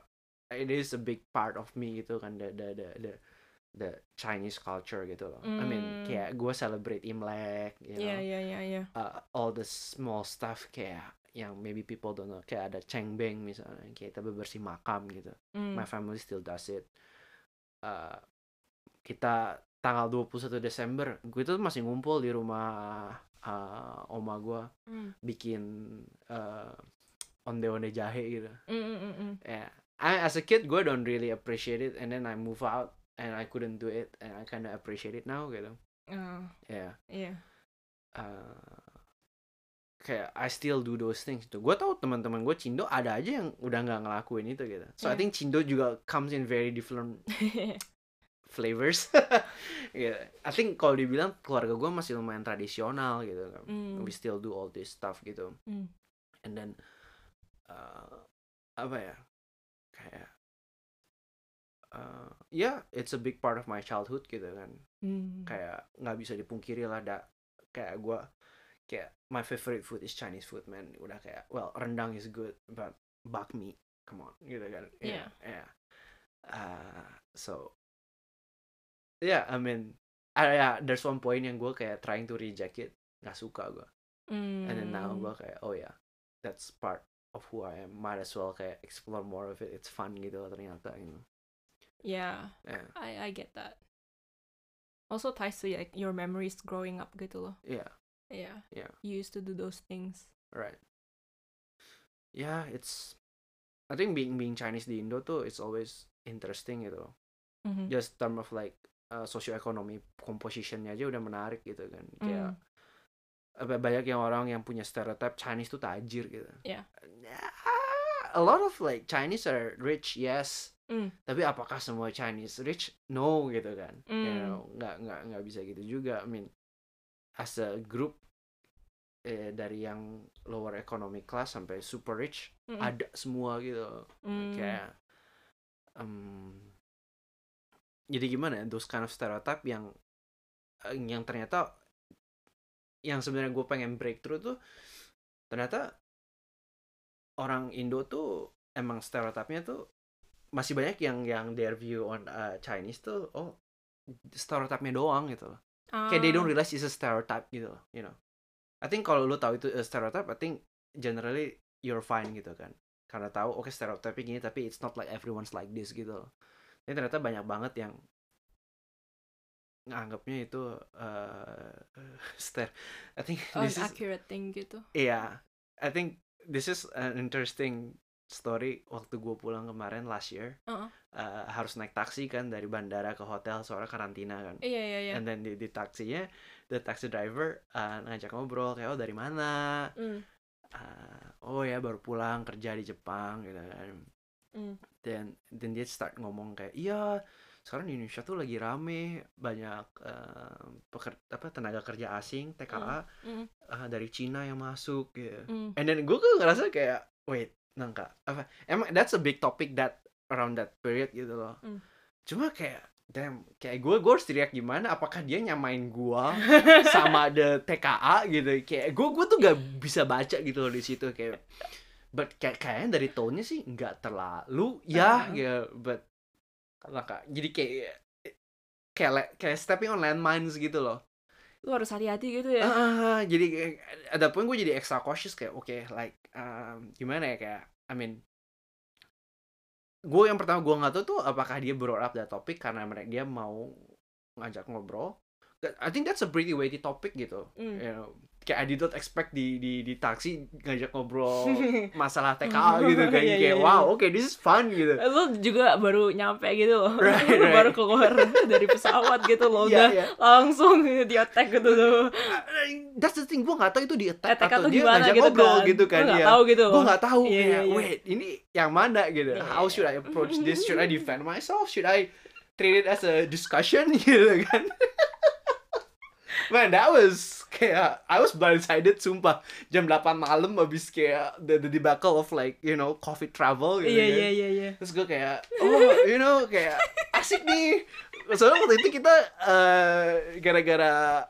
it is a big part of me gitu kan the the the the, the Chinese culture gitu loh. I mean Mm. kayak gue celebrate Imlek, you know, Iya iya iya iya. uh, all the small stuff kayak yang maybe people don't know kayak ada cengbeng misalnya kayak kita bebersih makam gitu Mm. my family still does it Uh, kita tanggal 21 Desember gue tuh masih ngumpul di rumah uh, oma gue Mm. bikin uh, onde-onde jahe gitu Mm, mm, mm, mm. yeah I, as a kid gue don't really appreciate it and then I move out and I couldn't do it and I kinda appreciate it now gitu Oh, yeah iya. uh, kayak I still do those things tuh. Gue tau teman-teman gue Cindo ada aja yang udah nggak ngelakuin itu gitu. So I Yeah. think Cindo juga comes in very different [LAUGHS] flavors. [LAUGHS] yeah. I think kalau dibilang keluarga gue masih lumayan tradisional gitu. Mm. We still do all this stuff gitu. Mm. And then uh, apa ya? Kayak uh, yeah, it's a big part of my childhood gitu kan. Mm. Kayak nggak bisa dipungkiri lah da kayak gue kayak my favorite food is Chinese food man. Udah kayak well rendang is good but bakmi come on gitu kan. Yeah. Yeah. Uh, so yeah, I mean ah, yeah, there's one point yang gue kayak trying to reject it nggak suka gue Mm. and then now gue kayak oh yeah that's part of who I am might as well kayak explore more of it it's fun gitu loh ternyata gitu Yeah, yeah I I get that. Also ties to like your memories growing up gitu loh. yeah Yeah. Yeah. You used to do those things. right yeah it's I think being being Chinese di Indo tuh it's always interesting gitu loh. Mhm. just term of like uh, socioeconomy compositionnya aja udah menarik gitu kan kayak Mm. banyak yang orang yang punya stereotype Chinese tuh tajir gitu Yeah. a lot of like Chinese are rich yes Mm. tapi apakah semua Chinese rich no gitu kan you Mm. know, nggak nggak nggak bisa gitu juga I mean as a group eh, dari yang lower economic class sampai super rich Mm-mm. ada semua gitu Mm. kayak em, jadi gimana ya those kind of stereotype yang eh, yang ternyata yang sebenarnya gue pengen breakthrough tuh ternyata orang Indo tuh emang stereotipnya tuh masih banyak yang yang their view on uh, Chinese tuh oh stereotipnya doang gitu loh kayak they don't Ah. realize it's a stereotype gitu loh you know I think kalau lu tahu itu a stereotype I think generally you're fine gitu kan karena tahu oke stereotype gini tapi it's not like everyone's like this gitu loh ini ternyata banyak banget yang nganggapnya itu uh, [LAUGHS] stare I think Oh, this is accurate thing gitu. Iya, I think this is an interesting story waktu gue pulang kemarin last year. Uh-uh. Uh, harus naik taksi kan dari bandara ke hotel soalnya karantina kan. Iya iya iya. And then di, di taksinya, the taxi driver uh, ngajak ngobrol kayak oh dari mana? Mm. Uh, oh ya baru pulang kerja di Jepang gitu kan. Mm. Dan dan dia start ngomong kayak iya sekarang di Indonesia tuh lagi rame banyak uh, peker- apa tenaga kerja asing TKA Mm. uh, dari Cina yang masuk gitu. Mm. And then gue tuh ngerasa kayak wait nangka apa emang that's a big topic that around that period gitu loh. Hmm. Cuma kayak damn kayak gue gue harus teriak gimana? Apakah dia nyamain gua [LAUGHS] sama the TKA gitu? Kayak gue gue tuh gak bisa baca gitu loh di situ kayak. But kayak kayaknya dari tone-nya sih nggak terlalu ya Uh-huh. gitu. But nangka jadi kayak kayak kayak stepping on landmines gitu loh. Lu harus hati-hati gitu ya. Ah, jadi kayak ada poin gue jadi extra cautious kayak oke like um, gimana ya kayak I mean gue yang pertama gue nggak tahu tuh apakah dia brought up topic karena mereka dia mau ngajak ngobrol I think that's a pretty weighty topic gitu Mm. you know kayak I did not expect di di di taksi ngajak ngobrol [LAUGHS] masalah TKA gitu kayak [LAUGHS] Iya, iya, kayak iya. wow oke this is fun gitu Lu juga baru nyampe gitu loh. [LAUGHS] Right, right. baru keluar dari pesawat gitu loh. Iya, Udah iya. langsung di attack gitu tuh. that's the thing gue nggak tahu itu di attack Attack atau tuh dia ngajak gitu ngobrol kan. gitu kan Lu nggak ya tahu gitu gue nggak tahu Iya, kayak iya. wait ini yang mana gitu Iya, how iya, should I approach this should I defend myself should I treat it as a discussion gitu kan man that was kayak I was blindsided sumpah jam 8 malam habis kayak the, the debacle of like you know COVID travel gitu Iya kan iya iya iya. terus gue kayak oh you know kayak asik nih soalnya waktu itu kita eh, gara-gara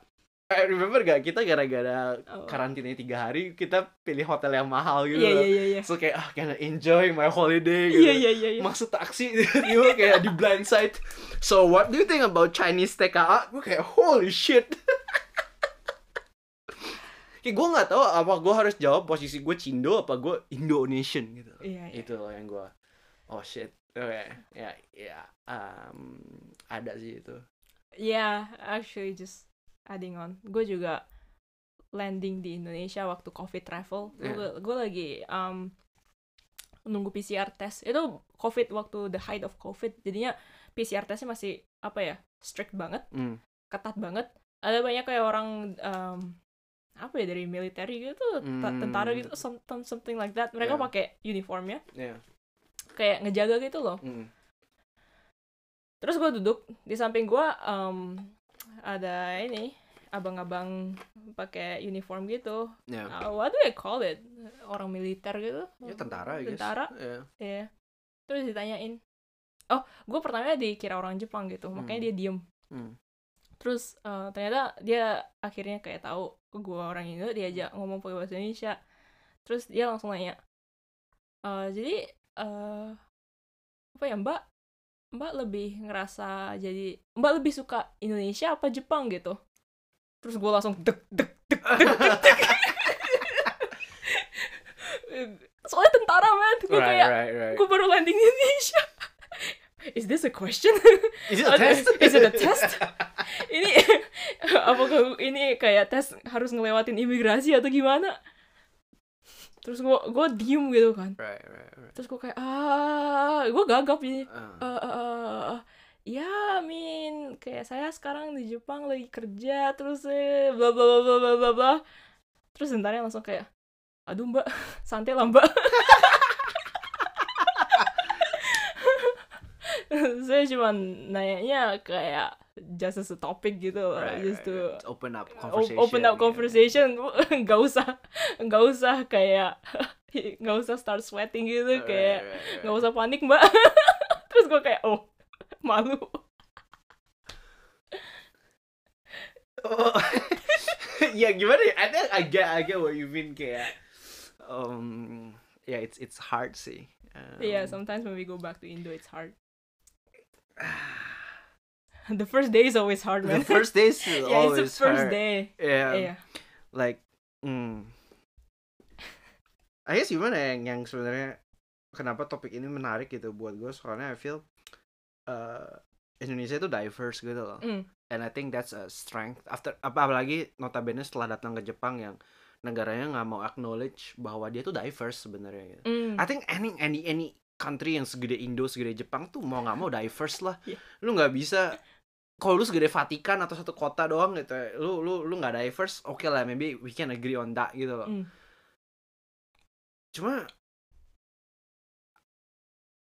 I remember gak kita gara-gara Oh. karantina tiga hari kita pilih hotel yang mahal gitu loh. iya iya iya. so kayak ah gonna enjoy my holiday gitu Iya iya iya iya. masuk taksi [LAUGHS] tiba kayak di blindside so what do you think about Chinese TKA gue kayak holy shit [LAUGHS] kayak gue nggak tahu apa gue harus jawab posisi gue Cindo apa gue Indonesian gitu Iya, iya. itu loh yang gue oh shit oke ya ya um, ada sih itu Yeah, actually just adding on. Gue juga landing di Indonesia waktu COVID travel. Yeah. Gue lagi um, nunggu PCR test. Itu COVID waktu the height of COVID. Jadinya PCR testnya masih apa ya strict banget, Hmm. ketat banget. Ada banyak kayak orang um, apa ya dari military gitu, Hmm. tentara gitu, something something like that. Mereka Yeah. pakai uniformnya, ya kayak ngejaga gitu loh. Hmm. terus gue duduk di samping gue em, ada ini abang-abang pakai uniform gitu Ya. Uh, what do I call it orang militer gitu Ya tentara, I guess. tentara Ya. Iya. Terus ditanyain. Oh, gue pertamanya dikira orang Jepang gitu, makanya Hmm. dia diem. Hmm. Terus eh, ternyata dia akhirnya kayak tahu gue orang Indo, diajak ngomong pakai bahasa Indonesia. Terus dia langsung nanya, "Eh, jadi eh, apa ya Mbak? Mbak lebih ngerasa jadi Mbak lebih suka Indonesia apa Jepang gitu? Terus gue langsung dek dek dek dek dek. dek. [LAUGHS] Soalnya tentara man, gue Right, kayak right, right. gue baru landing di Indonesia. Is this a question? Is it a test? Is it a test? ini [LAUGHS] apakah ini kayak tes harus ngelewatin imigrasi atau gimana? Terus gue gue diem gitu kan. Right, right, right. Terus gue kayak ah, gue gagap jadi. Uh, Eh, eh, eh, ya, Min, kayak saya sekarang di Jepang lagi kerja terus eh bla bla bla bla bla bla bla. Terus bentarnya langsung kayak, aduh mbak, [LAUGHS] santai lah mbak. [LAUGHS] saya cuma nanyanya kayak just as a topic gitu loh, right, just right, to right. Open up conversation. open up gitu. conversation [LAUGHS] nggak usah nggak usah kayak [LAUGHS] nggak usah start sweating gitu Right, kayak right, right. nggak usah panik mbak [LAUGHS] terus gue kayak oh malu Oh. ya gimana ya? Get I get what you mean kayak um yeah it's it's hard sih. Um, yeah sometimes when we go back to Indo it's hard [SIGHS] the first day is always hard the man first days is [LAUGHS] yeah it's always the first hard. day Yeah. yeah Like mm, I guess gimana yang yang sebenarnya kenapa topik ini menarik gitu buat gue soalnya I feel uh, Indonesia itu diverse gitu loh. Mm. And I think that's a strength. After apa apalagi notabene setelah datang ke Jepang yang negaranya nggak mau acknowledge bahwa dia tuh diverse sebenarnya gitu. Mm. I think any any any country yang segede Indo, segede Jepang tuh mau nggak mau diverse lah. Iya. Lu nggak bisa kalau lu segede Vatikan atau satu kota doang gitu, lu lu lu nggak diverse, oke lah, maybe we can agree on that gitu loh. Mm. Cuma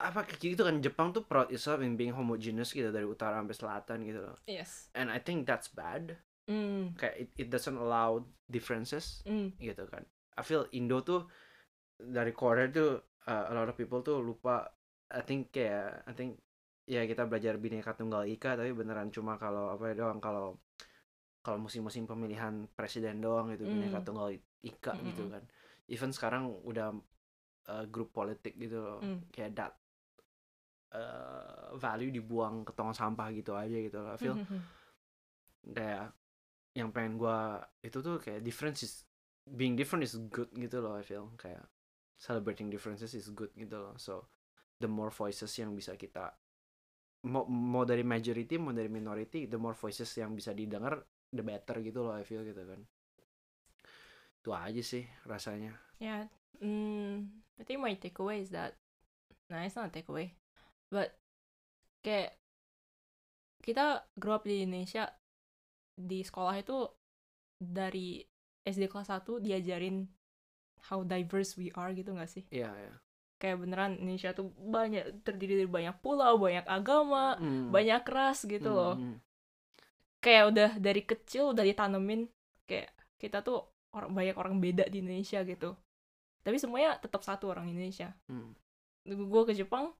apa kayak gitu kan Jepang tuh proud itself in being homogeneous gitu dari utara sampai selatan gitu loh. yes And I think that's bad. mm. Kayak it, it doesn't allow differences Mm. gitu kan. I feel Indo tuh dari Korea tuh uh, a lot of people tuh lupa I think kayak I think ya kita belajar bineka tunggal ika tapi beneran cuma kalau apa ya doang kalau kalau musim-musim pemilihan presiden doang gitu bineka Mm. tunggal ika gitu Mm-mm. kan. Even sekarang udah uh, grup politik gitu loh. Mm. Kayak that uh, value dibuang ke tong sampah gitu aja gitu loh. I feel kayak yang pengen gua itu tuh kayak difference is being different is good gitu loh I feel kayak celebrating differences is good gitu loh so the more voices yang bisa kita mau mau dari majority mau dari minority the more voices yang bisa didengar the better gitu loh I feel gitu kan itu aja sih rasanya Yeah. Mm, I think my takeaway is that nah it's not a takeaway, but kayak kita grow up di Indonesia di sekolah itu dari SD kelas 1 diajarin how diverse we are gitu gak sih? iya ya Kayak beneran Indonesia tuh banyak terdiri dari banyak pulau, banyak agama, Hmm. banyak ras gitu Hmm, loh. hmm. Kayak udah dari kecil udah ditanemin kayak kita tuh orang banyak orang beda di Indonesia gitu. Tapi semuanya tetap satu orang Indonesia. Hmm. gue ke Jepang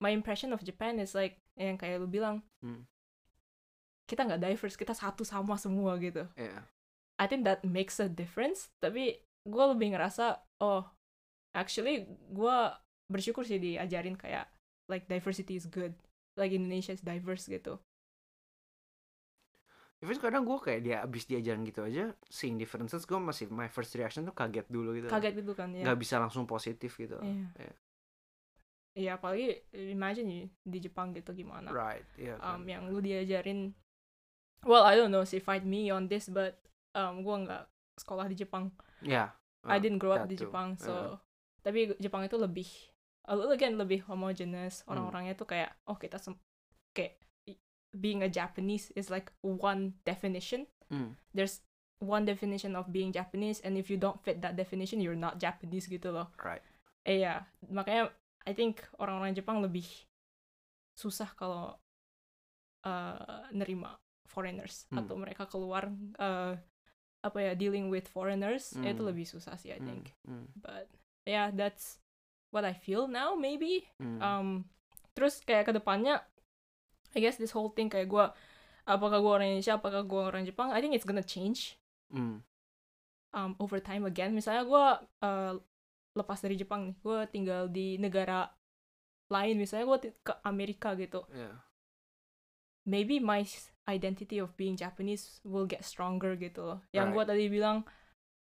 my impression of Japan is like yang kayak lu bilang Hmm. kita nggak diverse kita satu sama semua gitu Iya. I think that makes a difference tapi gue lebih ngerasa oh actually gue bersyukur sih diajarin kayak like diversity is good. Like Indonesia is diverse gitu. Even kadang gue kayak dia abis diajarin gitu aja seeing differences gue masih my first reaction tuh kaget dulu gitu. Kaget gitu kan ya nggak bisa langsung positif gitu. Iya. Iya. Iya apalagi imagine you di Jepang gitu gimana. Right um, kan. yang lu diajarin well I don't know sih fight me on this but um, gue nggak sekolah di Jepang I uh, didn't grow up di too. Jepang so Uh. tapi Jepang itu lebih again lebih homogeneous Hmm. orang-orangnya tuh kayak oh kita sem- kayak i- being a Japanese is like one definition Hmm. there's one definition of being Japanese and if you don't fit that definition you're not Japanese gitu loh right eh ya makanya I think orang-orang Jepang lebih susah kalau uh, nerima foreigners Hmm. atau mereka keluar uh, apa ya dealing with foreigners Hmm. itu lebih susah sih I Hmm, think. hmm, but yeah that's what I feel now maybe. Hmm. um terus kayak ke depannya I guess this whole thing kayak gue apakah gue orang Indonesia apakah gue orang Jepang I think it's gonna change. Hmm, um, over time again. Misalnya gue uh, lepas dari Jepang nih gue tinggal di negara lain misalnya gue ke Amerika gitu. Yeah. Maybe my identity of being Japanese will get stronger gitu loh yang gue Right. tadi bilang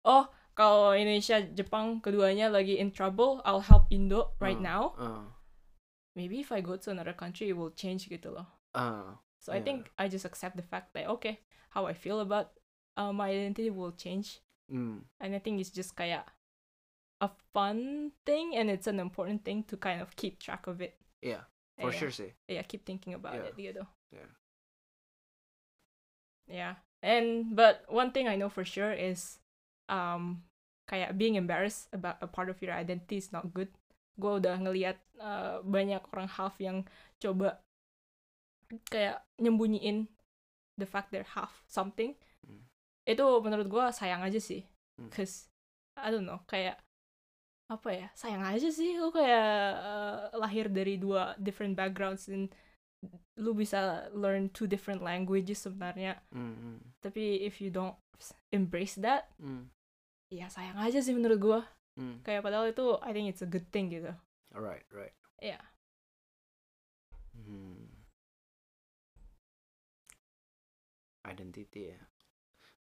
oh kalau Indonesia Jepang keduanya lagi in trouble I'll help Indo right Uh, now uh, maybe if I go to another country it will change gitu loh uh, So I Yeah. think I just accept the fact that okay, how I feel about uh, my identity will change, hmm, and I think it's just kayak a fun thing, and it's an important thing to kind of keep track of it. yeah, for Yeah. sure sih. Yeah, keep thinking about Yeah. it gitu. Yeah. Yeah, and but one thing I know for sure is, um, kayak being embarrassed about a part of your identity is not good. Gue udah ngelihat uh, banyak orang half yang coba kayak nyembunyiin the fact they're half something. Hmm. Itu menurut gue sayang aja sih, Hmm. cause I don't know kayak apa ya sayang aja sih lu kayak uh, lahir dari dua different backgrounds dan lu bisa learn two different languages sebenarnya Hmm, hmm, tapi if you don't embrace that hmm, ya sayang aja sih menurut gua hmm. kayak padahal itu I think it's a good thing gitu Alright, right. ya Hmm. Identity ya.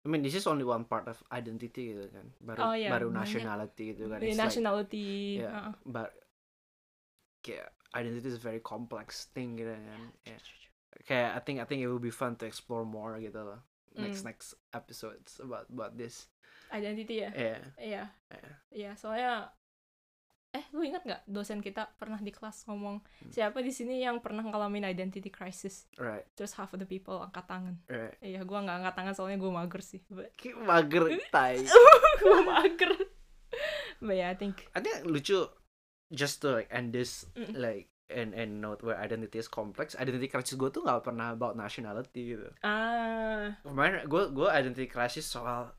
I mean, this is only one part of identity gitu kan. Baru Oh, iya, baru nationality gitu kan. The It's like- nationality yeah. uh, but kayak identity is a very complex thing gitu kan. Yeah. Kayak I think I think it will be fun to explore more gitu loh. Next Mm. next episodes about about this. identity ya Yeah. iya Yeah. iya soalnya eh lu ingat nggak dosen kita pernah di kelas ngomong Hmm. siapa di sini yang pernah ngalamin identity crisis Right. terus half of the people angkat tangan Right. iya gua nggak angkat tangan soalnya gua mager sih but mager tai. [LAUGHS] gua mager but yeah I think I think lucu just to like end this Mm. like and and note where identity is complex. Identity crisis gue tuh nggak pernah about nationality gitu. ah Kemarin gue gue identity crisis soal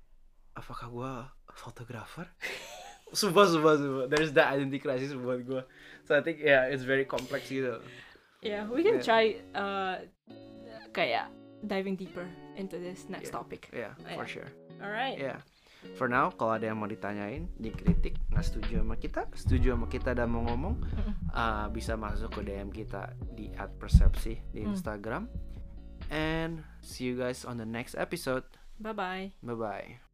apakah gue fotografer? [LAUGHS] sumpah sumpah sumpah. There's that identity crisis buat gue. So I think yeah it's very complex gitu. yeah we can Yeah. try uh kayak diving deeper into this next Yeah. topic Yeah for Yeah. sure. alright Yeah. For now, kalau ada yang mau ditanyain, dikritik, nggak setuju sama kita, setuju sama kita dan mau ngomong, uh, bisa masuk ke DM kita di @persepsi di Hmm. Instagram. And see you guys on the next episode. bye bye Bye bye.